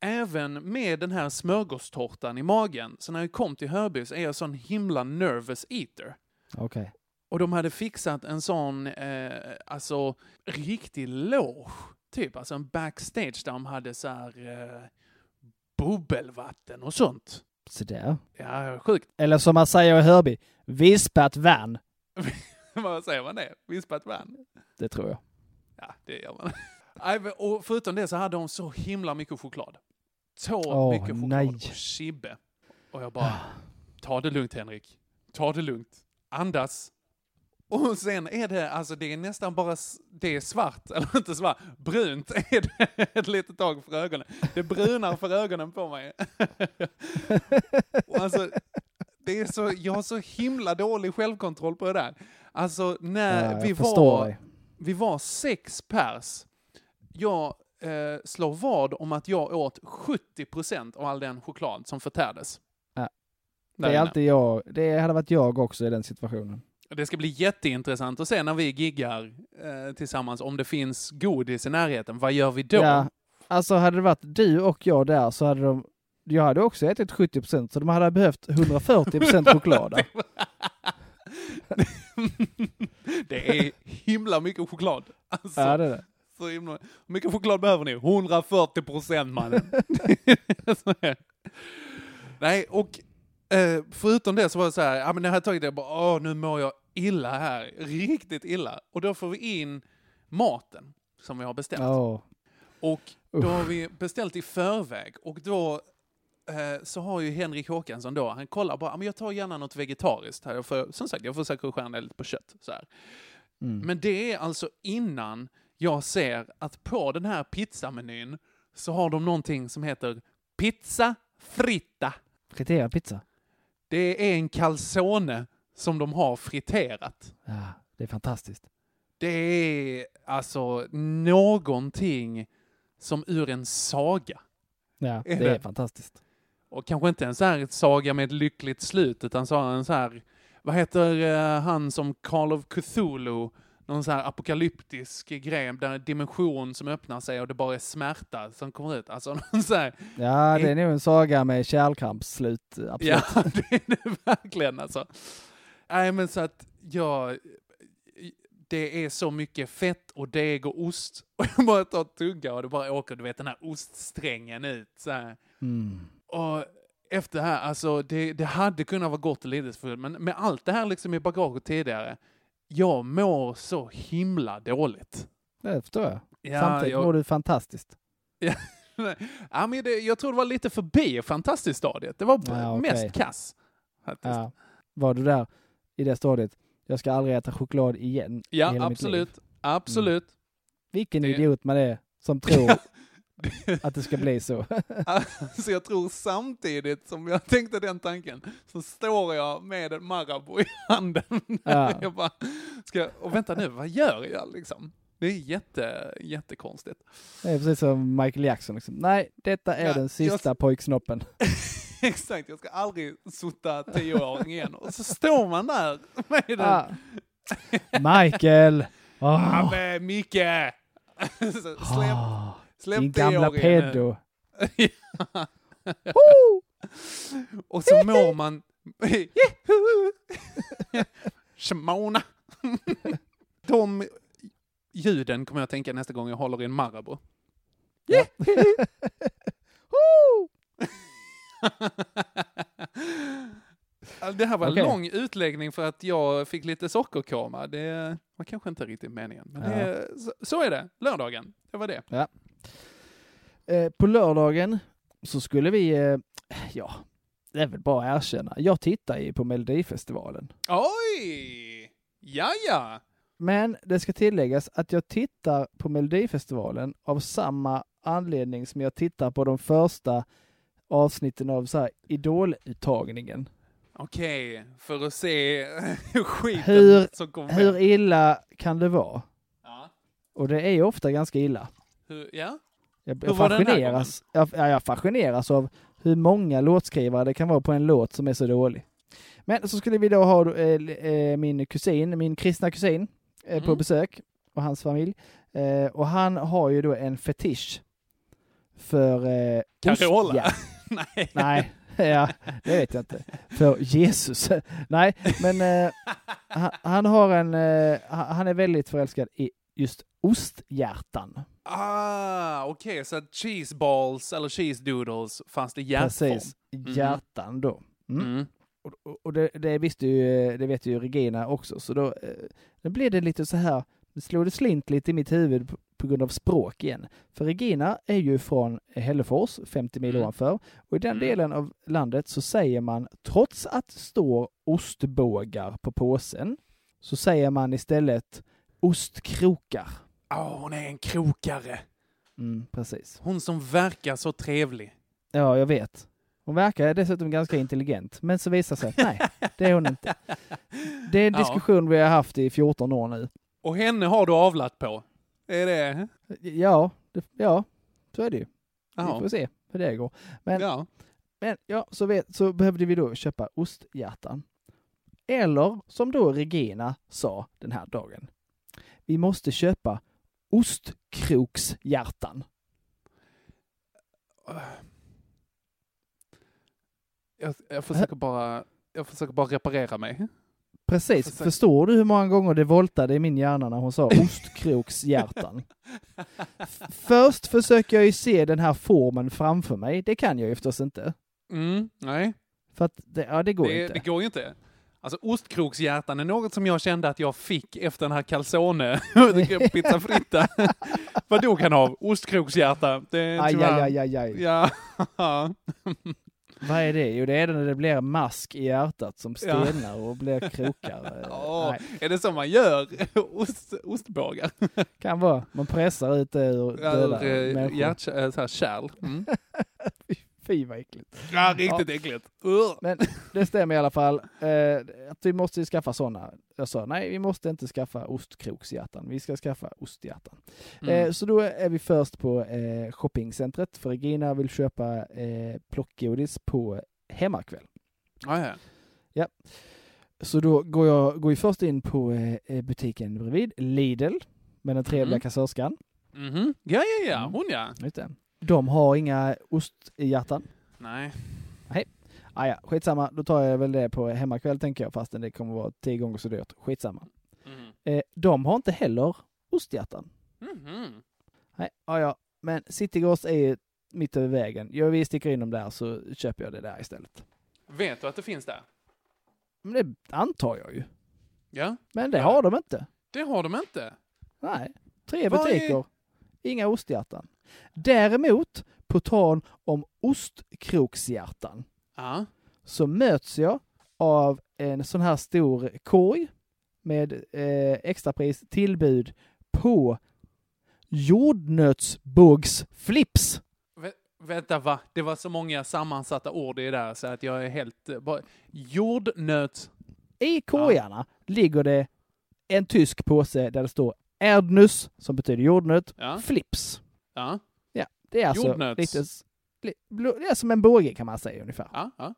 även med den här smörgåstårtan i magen, så när jag kom till Hörby så är jag sån himla nervous eater. Okej. Och de hade fixat en sån, eh, alltså riktig loge, typ, alltså en backstage där de hade så här eh, bubbelvatten och sånt. Så där. Ja, sjukt. Eller som man säger i Hörby, vispat vann. <laughs> Vad säger man det? Vispat vann? Det tror jag. Ja, det gör man. <laughs> Och förutom det så hade de så himla mycket choklad. Så Åh, mycket choklad nej. och chibbe. Och jag bara, <sighs> ta det lugnt Henrik. Ta det lugnt. Andas. Och sen är det, alltså det är nästan bara, det är svart, eller <laughs> inte svart, brunt <laughs> är det ett litet tag för ögonen. Det brunar för ögonen på mig. och alltså, det är så, jag har så himla dålig självkontroll på det där. Alltså när Ja, vi var, dig. vi var sex pers. Jag eh, slår vad om att jag åt 70% av all den choklad som förtärdes. Ja. Det är alltid jag. Det hade varit jag också i den situationen. Det ska bli jätteintressant att se när vi giggar eh, tillsammans om det finns godis i närheten. Vad gör vi då? Ja, alltså hade det varit du och jag där så hade de jag hade också ätit 70% så de hade behövt 140% choklad. <laughs> där. <laughs> det är himla mycket choklad. Alltså, Ja, det är det. Så himla, mycket choklad behöver ni? 140 procent mannen. <laughs> Nej, och eh, förutom det så var det så här, ja, men när jag hade tagit det, jag bara, åh, nu mår jag illa här, riktigt illa. Och då får vi in maten som vi har beställt. Åh. Och då har vi beställt i förväg och då eh, så har ju Henrik Håkansson då, han kollar bara, "Ja, men jag tar gärna något vegetariskt här, får, som sagt, jag försöker skära ner lite på kött. Så. Mm. Men det är alltså innan jag ser att på den här pizzamenyn så har de någonting som heter pizza fritta. Friterad pizza. Det är en calzone som de har friterat. Ja, det är fantastiskt. Det är alltså någonting som ur en saga. Ja, Är det det? är fantastiskt. Och kanske inte en så här saga med ett lyckligt slut, utan snarare en så här, vad heter eh, han som Call of Cthulhu, någon så här apokalyptisk grej, där en dimension som öppnar sig och det bara är smärta som kommer ut. Alltså <laughs> någon så här, Ja, det är nog en saga med kärlkrampsslut, absolut. Ja, <laughs> det är det verkligen alltså. Nej, men så att jag... Det är så mycket fett och deg och ost. <laughs> Och jag bara tar tugga och det bara åker, du vet, den här oststrängen ut. Så. Mm. Och efter det här, alltså det, det hade kunnat vara gott och lidelsefullt, men med allt det här liksom i bagaget tidigare, jag mår så himla dåligt. Det förstår jag. Ja, Samtidigt jag- mår du fantastiskt. <laughs> Ja, men det, jag tror det var lite förbi fantastiskt stadiet. Det var Ja, okej. mest kass. faktiskt. Ja. Var du där i det stadiet? Jag ska aldrig äta choklad igen Ja, mitt liv. absolut. Absolut. Vilken Det- idiot man är som <laughs> tror att det ska bli så. <laughs> Så jag tror samtidigt som jag tänkte den tanken, så står jag med en Marabou i handen. Ja. <laughs> Jag bara, ska, och vänta nu, vad gör jag liksom? Det är jätte, jättekonstigt. Det är precis som Michael Jackson. Liksom. Nej, detta är Ja, den sista jag- pojksnoppen. <laughs> Exakt, jag ska aldrig sota tioåring igen. Och så står man där <laughs> med den. Ah. <laughs> Michael! Ja, Åh, men Micke! Så Släpp, Ah, släpp din gamla pedo. Ja. Och så mår man... Shimona. De ljuden kommer jag tänka nästa gång jag håller i en Marabou. Ja. Ja, Det här var en lång utläggning för att jag fick lite sockerkoma. Det var kanske inte riktigt meningen. Men det, så, så är det. Lördagen. Det var det. Ja. Eh, på lördagen så skulle vi, eh, ja, det är väl bara att erkänna. Jag tittar ju på Melodifestivalen. Oj! Ja, ja. Men det ska tilläggas att jag tittar på Melodifestivalen av samma anledning som jag tittar på de första avsnitten av så här idoluttagningen. Okej, för att se <laughs> skiten Hur, som kommer hur med. illa kan det vara? Ja. Och det är ju ofta ganska illa. Hur, ja? Jag, Hur jag, fascineras, jag, ja, jag fascineras av hur många låtskrivare det kan vara på en låt som är så dålig. Men så skulle vi då ha eh, eh, min kusin, min kristna kusin, eh, på Mm. besök och hans familj. Eh, och han har ju då en fetisch för eh, Carola? ostjärt- Nej. <laughs> Nej, ja, det vet jag inte. För Jesus. Nej, men eh, han, han har en, eh, han är väldigt förälskad i just osthjärtan. Ah, okej, så att cheese balls eller cheese doodles fanns det hjärtform? Precis, hjärtan då. Mm. Mm. Och, och- och det, det visste ju, det vet ju Regina också, så då, eh, då blev det lite så här, det slog det slint lite i mitt huvud på, grund av språk igen. För Regina är ju från Hällefors, 50 mil Mm. ovanför, och i den Mm. delen av landet så säger man, trots att det står ostbågar på påsen, så säger man istället ostkrokar. Åh, hon är en krokare. Mm, precis. Hon som verkar så trevlig. Ja, jag vet. Hon verkar dessutom ganska intelligent, men så visar sig att nej, det är hon inte. <laughs> Det är en Ja. diskussion vi har haft i 14 år nu. Och henne har du avlat på? Är det? Ja, det, ja, så är det ju. Vi Ja. får se hur det går. Men Ja. Men ja, så, vet, så behövde vi då köpa osthjärtan. Eller som då Regina sa den här dagen. Vi måste köpa ostkrokshjärtan. Jag, jag, försöker bara, jag försöker bara reparera mig. Precis. Försök- Förstår du hur många gånger det voltade i min hjärna när hon sa <laughs> ostkrokshjärtan? Först försöker jag ju se den här formen framför mig. Det kan jag ju förstås inte. Mm, nej. För att det, ja, det går det, inte. Det går ju inte. Alltså ostkrokshjärtan är något som jag kände att jag fick efter den här calzone, <laughs> <laughs> pizza fritta. Vad dog han av? Ostkrokshjärta. Det är Aj, aj, aj, aj, aj. Ja. Vad är det? Jo, det är det när det blir mask i hjärtat som Ja. stelnar och blir krokar. <laughs> Eh, Åh, nej. är det så man gör? <laughs> Ost, ostbågar? Kan vara. Man pressar ut det ur döda Ur eh, människor. hjärt, eh, så här kärl. Mm. Fy <laughs> vad äckligt. Ja, riktigt äckligt. Ugh. Men det stämmer i alla fall. Eh, att vi måste ju skaffa sådana. Jag sa nej, vi måste inte skaffa ostkrokshjärtan. Vi ska skaffa osthjärtan. Mm. Eh, så då är vi först på eh, shoppingcentret. För Regina vill köpa eh, plockgodis på hemmakväll. Ja, ja. Ja. Så då går jag går ju först in på eh, butiken bredvid, Lidl, med den trevliga Mhm. kassörskan. Mhm. Ja, ja, ja. Mm. Hon ja. Just det. De har inga osthjärtan. Nej. Nej. Ah, ja, skitsamma. Då tar jag väl det på hemmakväll tänker jag, fastän det kommer vara tio gånger så dyrt. Skitsamma. Mhm. Eh, de har inte heller osthjärtan. Mhm. Nej, ah, ja. Men Citygross är ju mitt över vägen. Ja, vi sticker in dem där så köper jag det där istället. Vet du att det finns där? Men det antar jag ju. Ja. Men det Ja. har de inte. Det har de inte. Nej. Tre Vad är- butiker, inga osthjärtan. Däremot, på tal om ostkrokshjärtan, Ja. så möts jag av en sån här stor korg med eh, extrapris tillbud på jordnötsbågsflips. Vä vänta, va? Det var så många sammansatta ord i det där så att jag är helt... eh, Bara, jordnöt... I korgarna ligger det en tysk påse där det står Erdnuss, som betyder jordnöt, Ja. flips. Ja. Ja, det är alltså Jordnöts. lite, li- det är som en båge kan man säga ungefär. Ja, ja.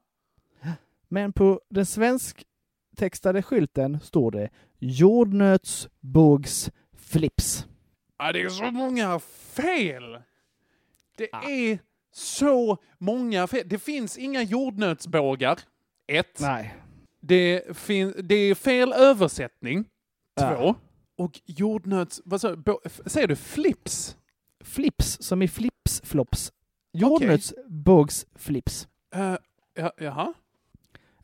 Men på den svensktextade skylten står det jordnötsbågsflips. Ja, det är så många fel! Det är så många fel. Det finns inga jordnötsbågar. Ett. Nej. Det, fin- det är fel översättning. Två. Och jordnöts... Vad sa bo- f- Säger du flips? Flips, som i flips-flops. Jordnötsbågsflips. Uh, ja, jaha?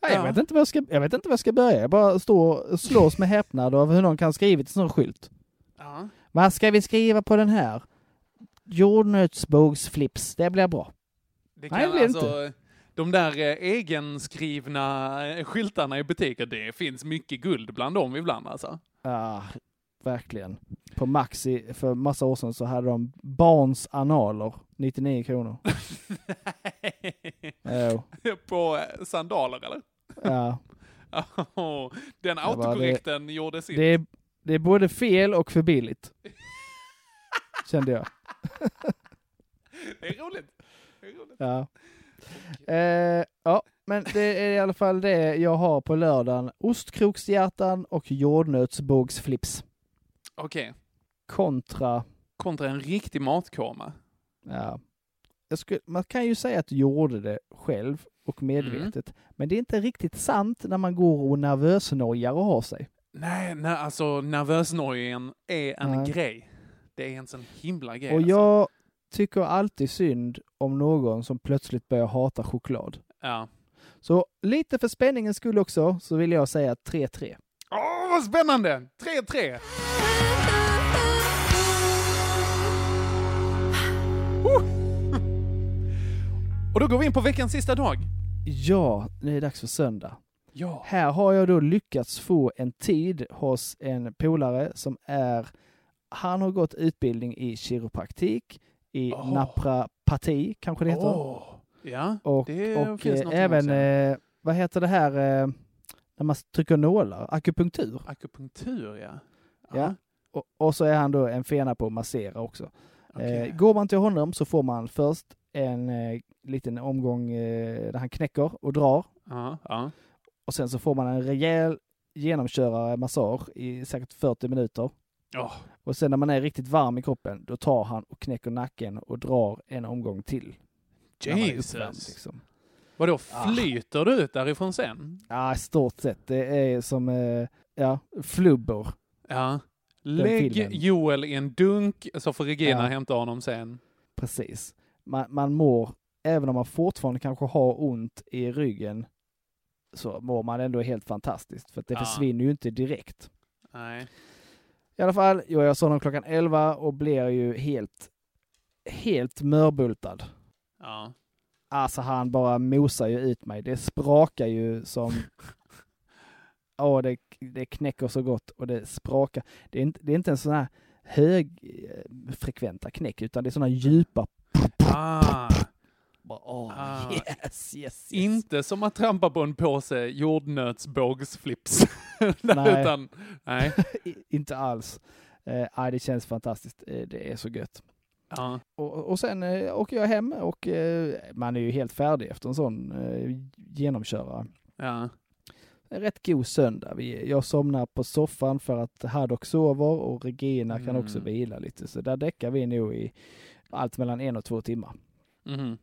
Nej, Jag, Ja. vet inte vad jag, ska, jag vet inte vad jag ska börja. Jag bara står och slås med häpnad av hur någon kan ha skrivit en sån skylt. Ja. Vad ska vi skriva på den här? Jordnötsbågsflips, det blir bra. Det Nej, kan det blir alltså, De där eh, egenskrivna eh, skyltarna i butiker, det finns mycket guld bland dem ibland alltså. Ja, verkligen. På Maxi för massa år sedan så hade de barns analer, 99 kronor. <laughs> Jo. På eh, sandaler eller? Ja. <laughs> Oh, den autokorrekten gjorde sitt. Det är, det är både fel och för billigt. <laughs> Kände jag. Det är roligt. Det är roligt. Ja. Eh, ja, men det är i alla fall det jag har på lördagen. Ostkrokshjärtan och jordnötsbågsflips. Okej. Kontra, Kontra en riktig matkoma. ja. Skulle, man kan ju säga att du gjorde det själv och medvetet. Men det är inte riktigt sant när man går och nervösnojar och har sig. Nej, nej alltså nervösnojen är en Nej. grej. Det är en sån himla grej. Och alltså. jag tycker alltid synd om någon som plötsligt börjar hata choklad. Ja. Så lite för spänningens skull också så vill jag säga 3-3. Åh, vad spännande! 3-3! Och då går vi in på veckans sista dag. Ja, det är dags för söndag. Ja. Här har jag då lyckats få en tid hos en polare som är, han har gått utbildning i kiropraktik, i Åh. naprapati kanske det heter. Åh, Ja, och det och finns eh, något även, eh, vad heter det här, eh, när man trycker nålar? Akupunktur. Akupunktur, ja. Ja. Och, och så är han då en fena på att massera också. Okej. Eh, går man till honom så får man först en eh, liten omgång eh, där han knäcker och drar. Ja, ja. Och sen så får man en rejäl genomkörare massage i säkert 40 minuter. Åh. Och sen när man är riktigt varm i kroppen, då tar han och knäcker nacken och drar en omgång till. Jesus. uppvärmd, liksom. Vadå, Ah. flyter du ut därifrån sen? Ja, i stort sett. Det är som, eh, ja, flubbor. Ja. Lägg. Joel i en dunk så får Regina Ja. hämta honom sen. Precis. Man, man mår även om man fortfarande kanske har ont i ryggen, så mår man ändå helt fantastiskt. För det Ja. försvinner ju inte direkt. Nej. I alla fall, jag såg honom klockan 11 och blir ju helt, helt mörbultad. Ja. Alltså han bara mosar ju ut mig. Det sprakar ju som... <laughs> Åh, det, det knäcker så gott och det sprakar. Det är inte, det är inte en sån här högfrekventa knäck, utan det är såna djupa... Ah. Bara, åh, Ah. yes, yes, yes. Inte som att trampa på en påse jordnötsbågsflips. <laughs> Nej. Utan, nej. <laughs> Inte alls. Eh, det känns fantastiskt. Eh, det är så gött. Ja. Och, och sen eh, åker jag hem och eh, man är ju helt färdig efter en sån eh, genomkörare. Ja. Rätt god söndag. Vi, jag somnar på soffan för att Haddock sover och Regina kan också Mm. vila lite. Så där däckar vi nog i allt mellan en och två timmar. Mhm.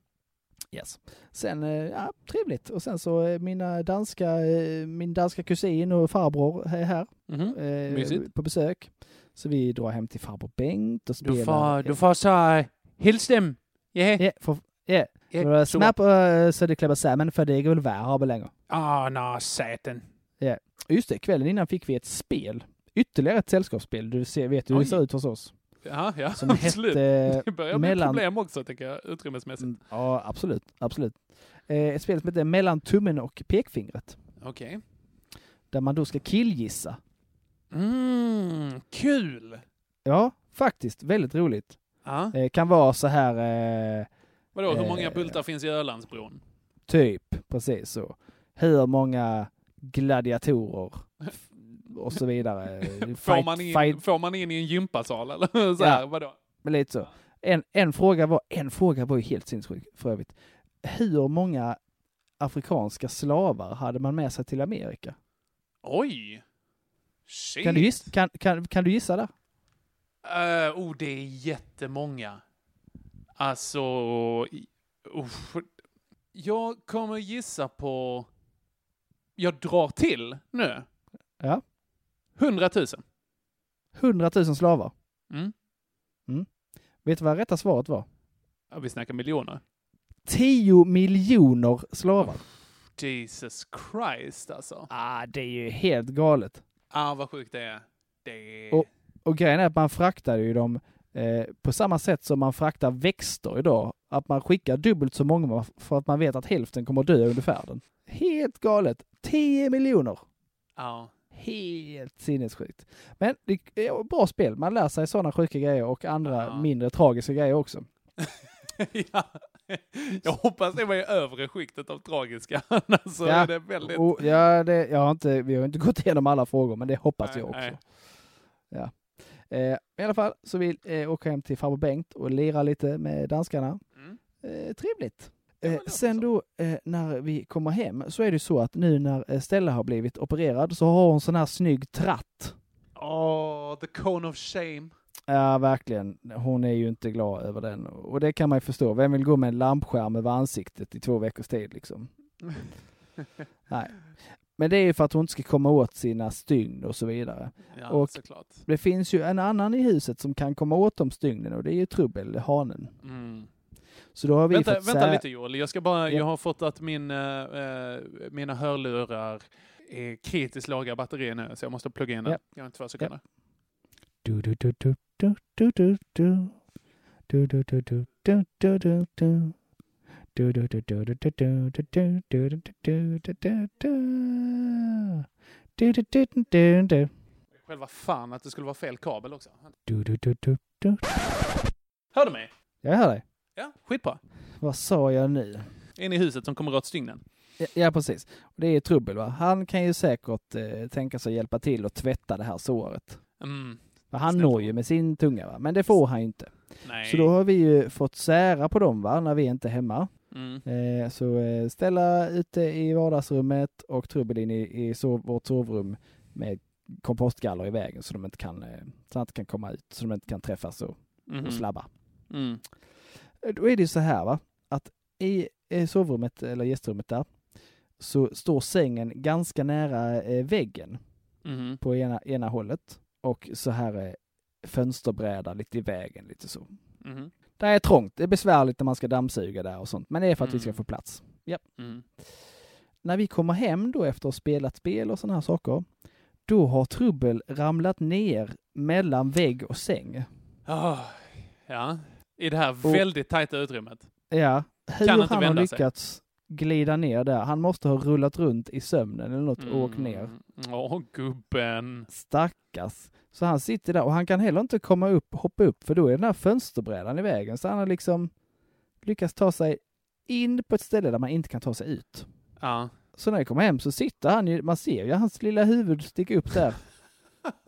Yes. Sen, eh, ja, trevligt. Och sen så eh, mina danska, eh, min danska kusin och farbror är här Mhm. eh, på besök. Så vi drar hem till farbror Bengt och spelar. Du får, du får så hils dem. Ja. Ja, for, ja. Ja, For så- snap uh, så det klipper samman för det är väl värre av längre. Ah, nå, satan. Ja. Just det, kvällen innan fick vi ett spel. Ytterligare ett sällskapsspel. Du ser, vet hur det ser ut hos oss. Ja, ja, Som absolut. hette det börjar bli mellan- problem också, tänker jag, utrymmesmässigt. Ja, absolut. absolut. Eh, ett spel som heter Mellan tummen och pekfingret. Okej. Där man då ska killgissa. Mm, kul! Ja, faktiskt. Väldigt roligt. Ja. Eh, kan vara så här... Eh, Vadå, hur eh, många bultar finns i Ölandsbron? Typ, precis så. Hur många gladiatorer och så vidare. <laughs> Får, man in, fight- får man in i en gympasal eller så här, Ja. vadå? Men lite så. En, en, fråga var, en fråga var ju helt sinnessjuk för övrigt. Hur många afrikanska slavar hade man med sig till Amerika? Oj! Shit. Kan du, gissa, kan, kan, kan du gissa där? Uh, oh, det är jättemånga. Alltså... uff. jag kommer gissa på... Jag drar till nu. Ja. 100 000. 100 000 slavar. Mm. Mm. Vet du vad rätta svaret var? Ja, vi snackar miljoner. 10 miljoner slavar. Jesus Christ alltså. Ah, det är ju helt galet. Ah, vad sjukt det är. Det. Och, och grejen är att man fraktar ju dem eh, på samma sätt som man fraktar växter idag. Att man skickar dubbelt så många för att man vet att hälften kommer att dö under färden. Helt galet. 10 miljoner. Ja. Helt sinnessjukt. Men det är ett bra spel. Man lär sig sådana sjuka grejer och andra Ja. mindre tragiska grejer också. <laughs> ja. Jag hoppas det var i övre skiktet av tragiska. <laughs> Annars så är det väldigt... och, ja, det, jag har inte, vi har inte gått igenom alla frågor, men det hoppas Nej, jag också. nej. Ja. Eh, I alla fall så vill eh, åka hem till farbror Bengt och lira lite med danskarna. Mm. Eh, trevligt. Eh, sen då eh, när vi kommer hem så är det så att nu när eh, Stella har blivit opererad så har hon sån här snygg tratt. Åh, the cone of shame. Ja, verkligen. Hon är ju inte glad över den. Och det kan man ju förstå. Vem vill gå med en lampskärm över ansiktet i två veckors tid liksom? <laughs> Nej. Men det är ju för att hon inte ska komma åt sina stygn och så vidare. Ja, och såklart. det finns ju en annan i huset som kan komma åt de stygnen och det är ju Trubbel, hanen. Mm. Så då har vi Vänta, fått vänta lite Joel, jag ska bara, Ja. jag har fått att min, eh, eh, mina hörlurar är kritiskt låga batteri nu, så jag måste plugga in den. Ja. Jag har två sekunder. Du, du, du, du, du, du, du, du. Du, du, du, du, du, du, du, du. Du, Själva fan att det skulle vara fel kabel också. Hör du mig? Jag hör dig. Ja, skitbra. Vad sa jag nu? En i huset som kommer åt stygnen. Ja, Ja, precis. Det är trubbel va. Han kan ju säkert eh, tänka sig hjälpa till och tvätta det här såret. Mm. För han når ju med sin tunga va, men det får han ju inte. Nej. Så då har vi ju fått sära på dem va, när vi inte är hemma. Mm. Eh, så eh, ställa ute i vardagsrummet och trubbel in i, i sov, vårt sovrum med kompostgaller i vägen så de inte kan, eh, så de kan komma ut, så de inte kan träffas och, Mhm. och slabba. Mm. Eh, Då är det ju så här va, att i sovrummet eller gästrummet där så står sängen ganska nära väggen Mhm. på ena, ena hållet och så här är fönsterbräda lite i vägen lite så. Mhm. Det är trångt, det är besvärligt när man ska dammsuga där och sånt, men det är för att vi ska Mm. få plats. Ja. Mm. När vi kommer hem då efter att ha spelat spel och sådana här saker, då har Trubbel ramlat ner mellan vägg och säng. Ah, ja, i det här Och- väldigt tajta utrymmet. Ja, hur han har vända sig. Glida ner där. Han måste ha rullat runt i sömnen eller något och åkt ner. Mm. Åh, gubben. Stackars. Så han sitter där och han kan heller inte komma upp, hoppa upp för då är den här fönsterbrädan i vägen. Så han har liksom lyckats ta sig in på ett ställe där man inte kan ta sig ut. Ja. Så när jag kommer hem så sitter han ju, man ser ju hans lilla huvud sticka upp där.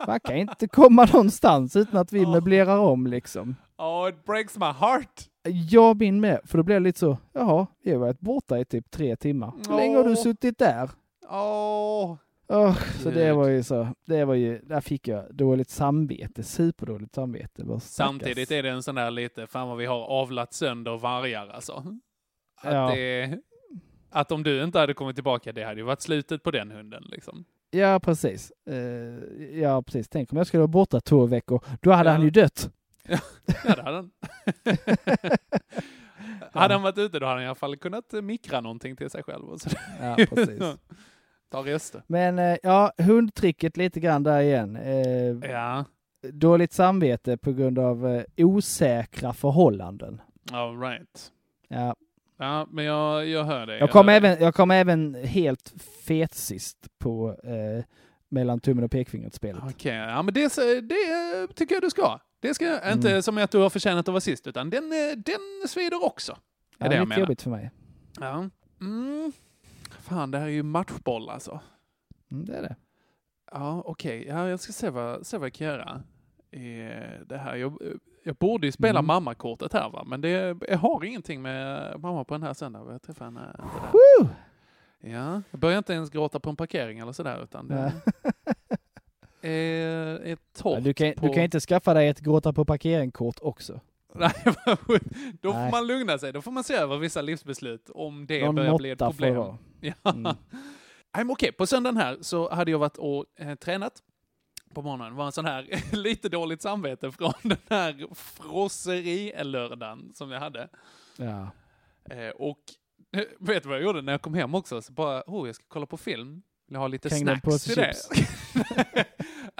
Man kan inte komma någonstans utan att vi <laughs> möblerar om liksom. Oh, it breaks my heart. Jag min med, för då blir det lite så, jaha, vi har varit borta i typ tre timmar. Hur länge har du suttit där? Åh. Åh, så det var ju så, det var ju, där fick jag dåligt samvete, superdåligt samvete. Samtidigt är det en sån där lite, fan vad vi har avlat sönder vargar alltså. Att, Ja. det, att om du inte hade kommit tillbaka, det hade ju varit slutet på den hunden liksom. Ja, precis. Eh, ja, precis. Tänk om jag skulle vara borta två veckor. Då hade han ju dött. Ja, det hade han. <laughs> Hade han varit ute då hade han i alla fall kunnat mikra någonting till sig själv. Och så. Ja, precis. <laughs> Ta rester. Men eh, ja, hundtricket lite grann där igen. Eh, Ja. Dåligt samvete på grund av eh, osäkra förhållanden. All right. Ja. Ja, men jag, jag hör dig. Jag kom, dig. jag kom även helt fet sist på eh, mellan tummen och pekfingret-spelet. Okej, ja men det, det tycker jag du ska. Det ska Mm. inte som att du har förtjänat att vara sist, utan den, eh, den svider också. Ja, Är det det är jag menar. jobbigt för mig. Ja. Mm. Fan, det här är ju matchboll alltså. Mm, det är det. Ja, okej. Ja, jag ska se vad, se vad jag kan göra. Det här. Jag, jag borde ju spela Mm. mammakortet här va, men det, jag har ingenting med mamma på den här söndagen. Jag träffar henne inte där. Woo! Ja, jag börjar inte ens gråta på en parkering eller sådär, utan det <laughs> är ett Ja, du, kan, på... du kan inte skaffa dig ett gråta på parkeringskort också. Nej, <laughs> då får Nej. man lugna sig. Då får man se över vissa livsbeslut om det Någon börjar bli ett får problem. <laughs> Ja. Mm. Okej, på söndagen här så hade jag varit och eh, tränat på morgonen. Det var en sån här <laughs> lite dåligt samvete från den här frosseri-lördagen som jag hade. Ja. Eh, och eh, vet du vad jag gjorde när jag kom hem också? Så bara, oh, jag ska kolla på film. Vill jag ha lite en snacks till det?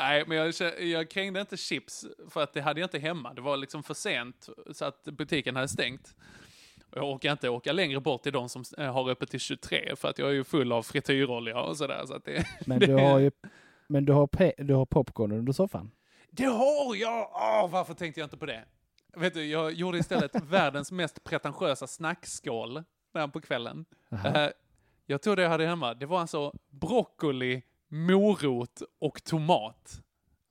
Nej, men jag, jag krängde inte chips för att det hade jag inte hemma. Det var liksom för sent så att butiken hade stängt. Jag orkar inte åka längre bort till de som har öppet till 23 för att jag är ju full av frityrolja och sådär. Så det, <laughs> Men du har ju men du har, du har popcorn under soffan. Det har jag! Åh, varför tänkte jag inte på det? Vet du, jag gjorde istället <laughs> världens mest pretentiösa snackskål där på kvällen. Eh, jag tror det jag hade hemma, det var alltså broccoli, morot och tomat.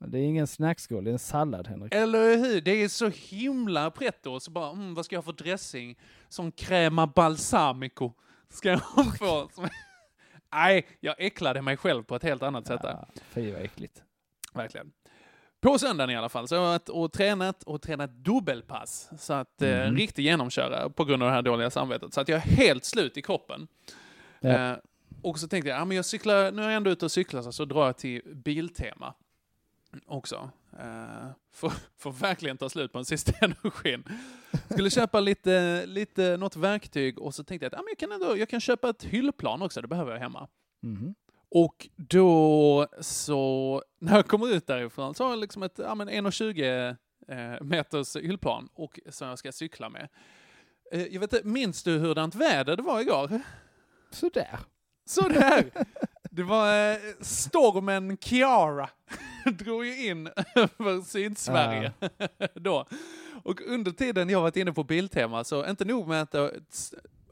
Det är ingen snackskål, det är en sallad Henrik. Eller hur? Det är så himla pretto. Så bara, mm, vad ska jag ha för dressing? Som crema balsamico. Ska jag <laughs> få? Nej, jag äcklade mig själv på ett helt annat sätt där. Fy vad äckligt. Verkligen. På söndagen i alla fall så har jag varit och tränat och tränat dubbelpass. Så att eh, en Mhm. riktig genomkörare på grund av det här dåliga samvetet. Så att jag är helt slut i kroppen. Ja. Eh, och så tänkte jag, ja men jag cyklar, nu är jag ändå ute och cyklar så, så drar jag till Biltema också. Eh, för, för verkligen ta slut på den sista <laughs> energin. Skulle köpa lite, lite, något verktyg och så tänkte jag att ja, men jag, kan ändå, jag kan köpa ett hyllplan också, det behöver jag hemma. Mhm. Och då så, när jag kommer ut därifrån så har jag liksom ett ja, men 1,20 eh, meters hyllplan och som jag ska cykla med. Eh, jag vet inte, minns du hurdant väder det var igår? Sådär. Sådär! Det var eh, stormen Kiara. <laughs> Drog ju in över Sydsverige <laughs> då. Och under tiden jag varit inne på Biltema så inte nog med att det,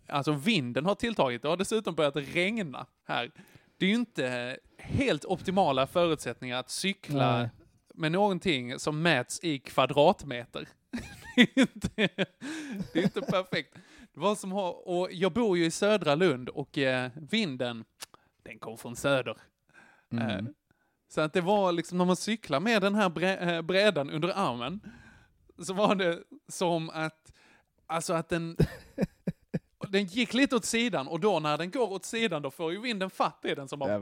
alltså vinden har tilltagit, det har dessutom börjat regna här. Det är ju inte helt optimala förutsättningar att cykla Nej. med någonting som mäts i kvadratmeter. <laughs> det, är inte, det är inte perfekt. Det var som har, och jag bor ju i södra Lund och eh, vinden, den kom från söder. Mm. Eh, så att det var liksom när man cyklar med den här bre, eh, brädan under armen, så var det som att, alltså att den, <laughs> den gick lite åt sidan och då när den går åt sidan då får ju vinden fatt i den som bara Ja,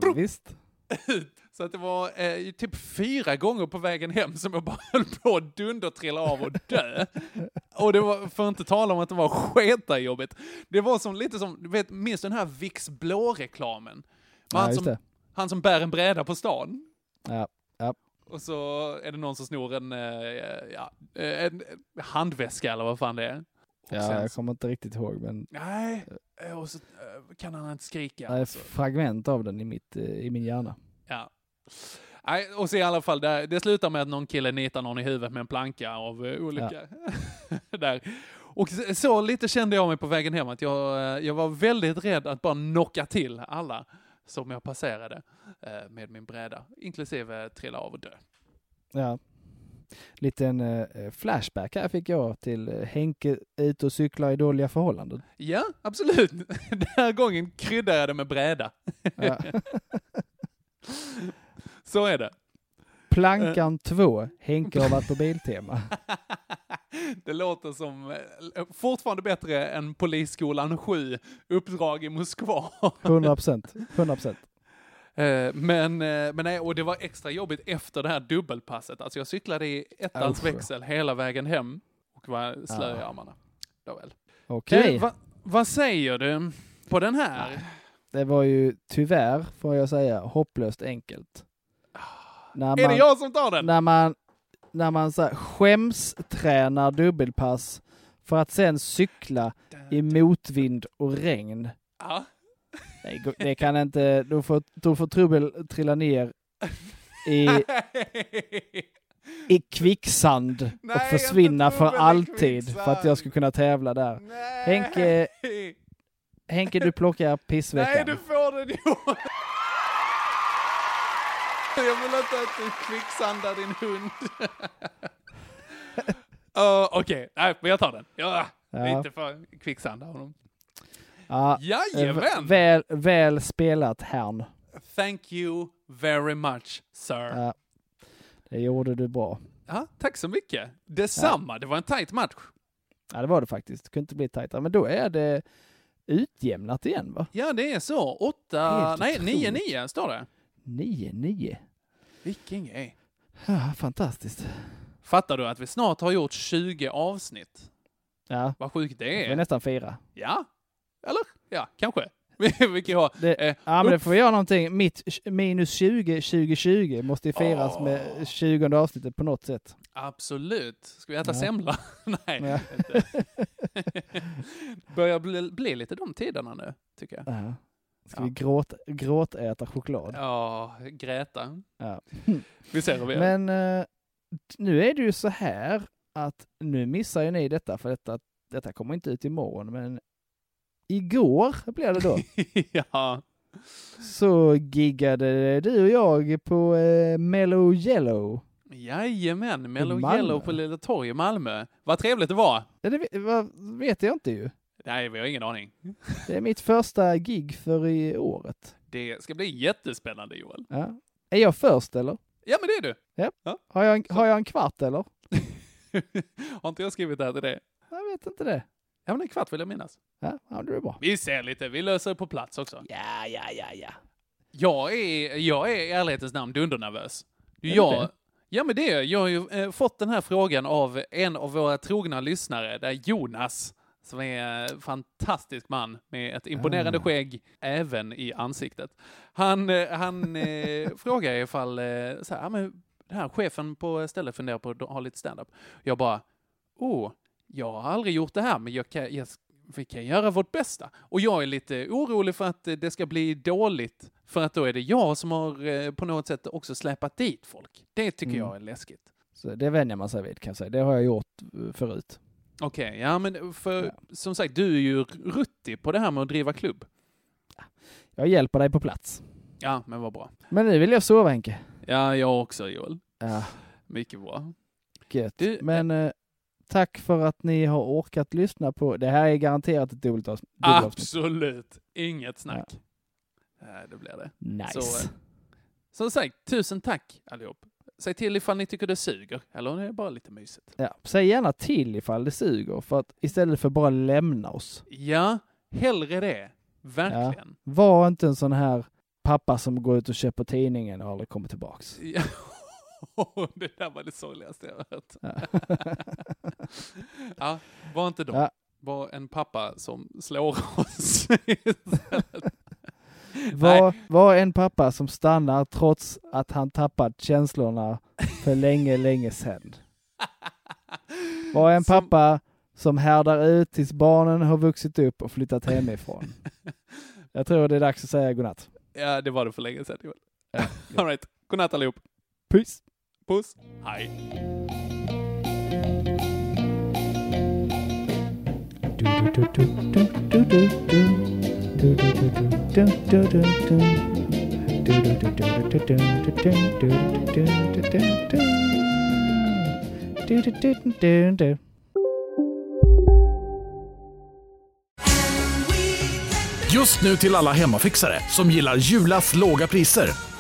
<laughs> visst. Så att det var eh, typ fyra gånger på vägen hem som jag bara <laughs> höll på att dundertrilla av och dö. <laughs> och det var, för att inte tala om att det var sketajobbigt. Det var som lite som, du vet, minns du den här Vicks Blå-reklamen? Ja, han, som, han som bär en bräda på stan. Ja, ja. Och så är det någon som snor en, eh, ja, eh, en handväska eller vad fan det är. Och Ja, sen jag kommer inte riktigt ihåg, men Nej, eh, och så eh, kan han inte skrika. är alltså. fragment av den i, mitt, eh, i min hjärna. Ja. Nej, och så i alla fall, det, det slutar med att någon kille nitar någon i huvudet med en planka av olika... <laughs> där. Och så, lite kände jag mig på vägen hem, att jag, eh, jag var väldigt rädd att bara knocka till alla som jag passerade eh, med min bräda, inklusive trilla av och dö. Ja. Liten eh, flashback här fick jag till eh, Henke ute och cyklar i dåliga förhållanden. Ja, absolut. <laughs> Den här gången kryddade jag det med bräda. Ja. <laughs> så är det. Plankan 2, Henke har varit på Biltema. <laughs> Det låter som eh, fortfarande bättre än Polisskolan 7, Uppdrag i Moskva. 100 procent. 100 procent. Eh, Men, eh, men nej, och det var extra jobbigt efter det här dubbelpasset. Alltså jag cyklade i ettans Usch. växel hela vägen hem och var slö i armarna. Nåväl. Okej. Du, va, vad säger du på den här? Det var ju tyvärr, får jag säga, hopplöst enkelt. När Är det jag som tar den? När man, när man så här, skämstränar dubbelpass för att sen cykla i motvind och regn. Ja. Det, kan inte, då får, då får trubbel trilla ner i, i <laughs> kvicksand och Nej, försvinna inte för alltid för att jag ska kunna tävla där. Henke, Henke, du plockar Nej, pissveckan. du får den Johan! Jag vill inte att du kvicksandar din hund. <laughs> Uh, Okej, nej, men jag tar den. Ja, Ja. Inte för kvicksanda honom. Ja, Jajamän! väl, väl spelat herrn. Thank you very much, sir. Ja, det gjorde du bra. Ja, tack så mycket. Detsamma, det var en tight match. Ja, det var det faktiskt. Det kunde inte bli tajtare. Men då är det utjämnat igen, va? Ja, det är så. Åtta, Helt nej, nio, otroligt. nio står det. 9-9. Vilken grej. Ja, fantastiskt. Fattar du att vi snart har gjort 20 avsnitt? Ja, Vad sjukt det är är. nästan fyra. Ja, eller? Ja, kanske. <laughs> Vi kan ha... Det, eh, ja, men det får vi göra någonting. Mitt minus 20 2020 måste ju firas Åh. med 20 avsnittet på något sätt. Absolut. Ska vi äta Ja. semla? <laughs> Nej, Ja. <laughs> Börjar bli, bli lite de tiderna nu, tycker jag. Ja. Ska Ja. vi gråt, gråtäta choklad? Ja, Greta. Ja. Vi ser hur vi gör. Men eh, nu är det ju så här att nu missar ju ni detta för detta, detta kommer inte ut imorgon men igår blir det då <laughs> ja. så giggade du och jag på eh, Mellow Yellow. Jajamän, Mellow Malmö. Yellow på Lilla Torg i Malmö. Vad trevligt det var. Ja, Det vet, vad, vet jag inte ju. Nej, vi har ingen aning. Det är mitt första gig för i året. Det ska bli jättespännande, Joel. Ja. Är jag först eller? Ja, men det är du. Ja. Ja. Har, jag en, har jag en kvart eller? <laughs> Har inte jag skrivit det här till det? Jag vet inte det. Ja, men en kvart vill jag minnas. Ja, ja det är bra. Vi ser lite, vi löser det på plats också. Ja, ja, ja, ja. Jag är, jag är i ärlighetens namn dundernervös. du Jag, det? ja men det är jag. Har ju eh, fått den här frågan av en av våra trogna lyssnare, där Jonas, som är en fantastisk man med ett imponerande Ah. skägg även i ansiktet. Han, eh, han eh, <laughs> frågar ifall, eh, så här, ja, men den här chefen på stället funderar på att ha lite stand-up. Jag bara, oh, jag har aldrig gjort det här, men jag kan, jag, vi kan göra vårt bästa. Och jag är lite orolig för att eh, det ska bli dåligt, för att då är det jag som har eh, på något sätt också släpat dit folk. Det tycker Mm. jag är läskigt. Så det vänjer man sig vid kan jag säga. Det har jag gjort eh, förut. Okej, ja men för som sagt, du är ju ruttig på det här med att driva klubb. Jag hjälper dig på plats. Ja, men vad bra. Men nu vill jag sova Henke. Ja, jag också Joel. Ja, Mycket bra. gött. Du, Men eh, tack för att ni har orkat lyssna på. Det här är garanterat ett dubbelt avsnitt. Absolut, inget snack. Ja. det blir det. Nice. Så, eh, som sagt, tusen tack allihop. Säg till ifall ni tycker det suger, eller om det är bara lite mysigt. Ja, säg gärna till ifall det suger, för att istället för bara lämna oss. Ja, hellre det. Ja. Verkligen. Var inte en sån här pappa som går ut och köper tidningen och aldrig kommer tillbaks. Ja. <laughs> <laughs> det där var det sorgligaste jag hört. <laughs> ja, var inte de. Ja. Var en pappa som slår oss. <laughs> Var, var en pappa som stannar trots att han tappat känslorna för länge, länge sedan. Var en pappa som härdar ut tills barnen har vuxit upp och flyttat hemifrån. Jag tror det är dags att säga godnatt. ja, det var det för länge sedan. All right. Godnatt allihop. Puss. Puss. Hej. Just nu till alla hemmafixare som gillar Julas låga priser.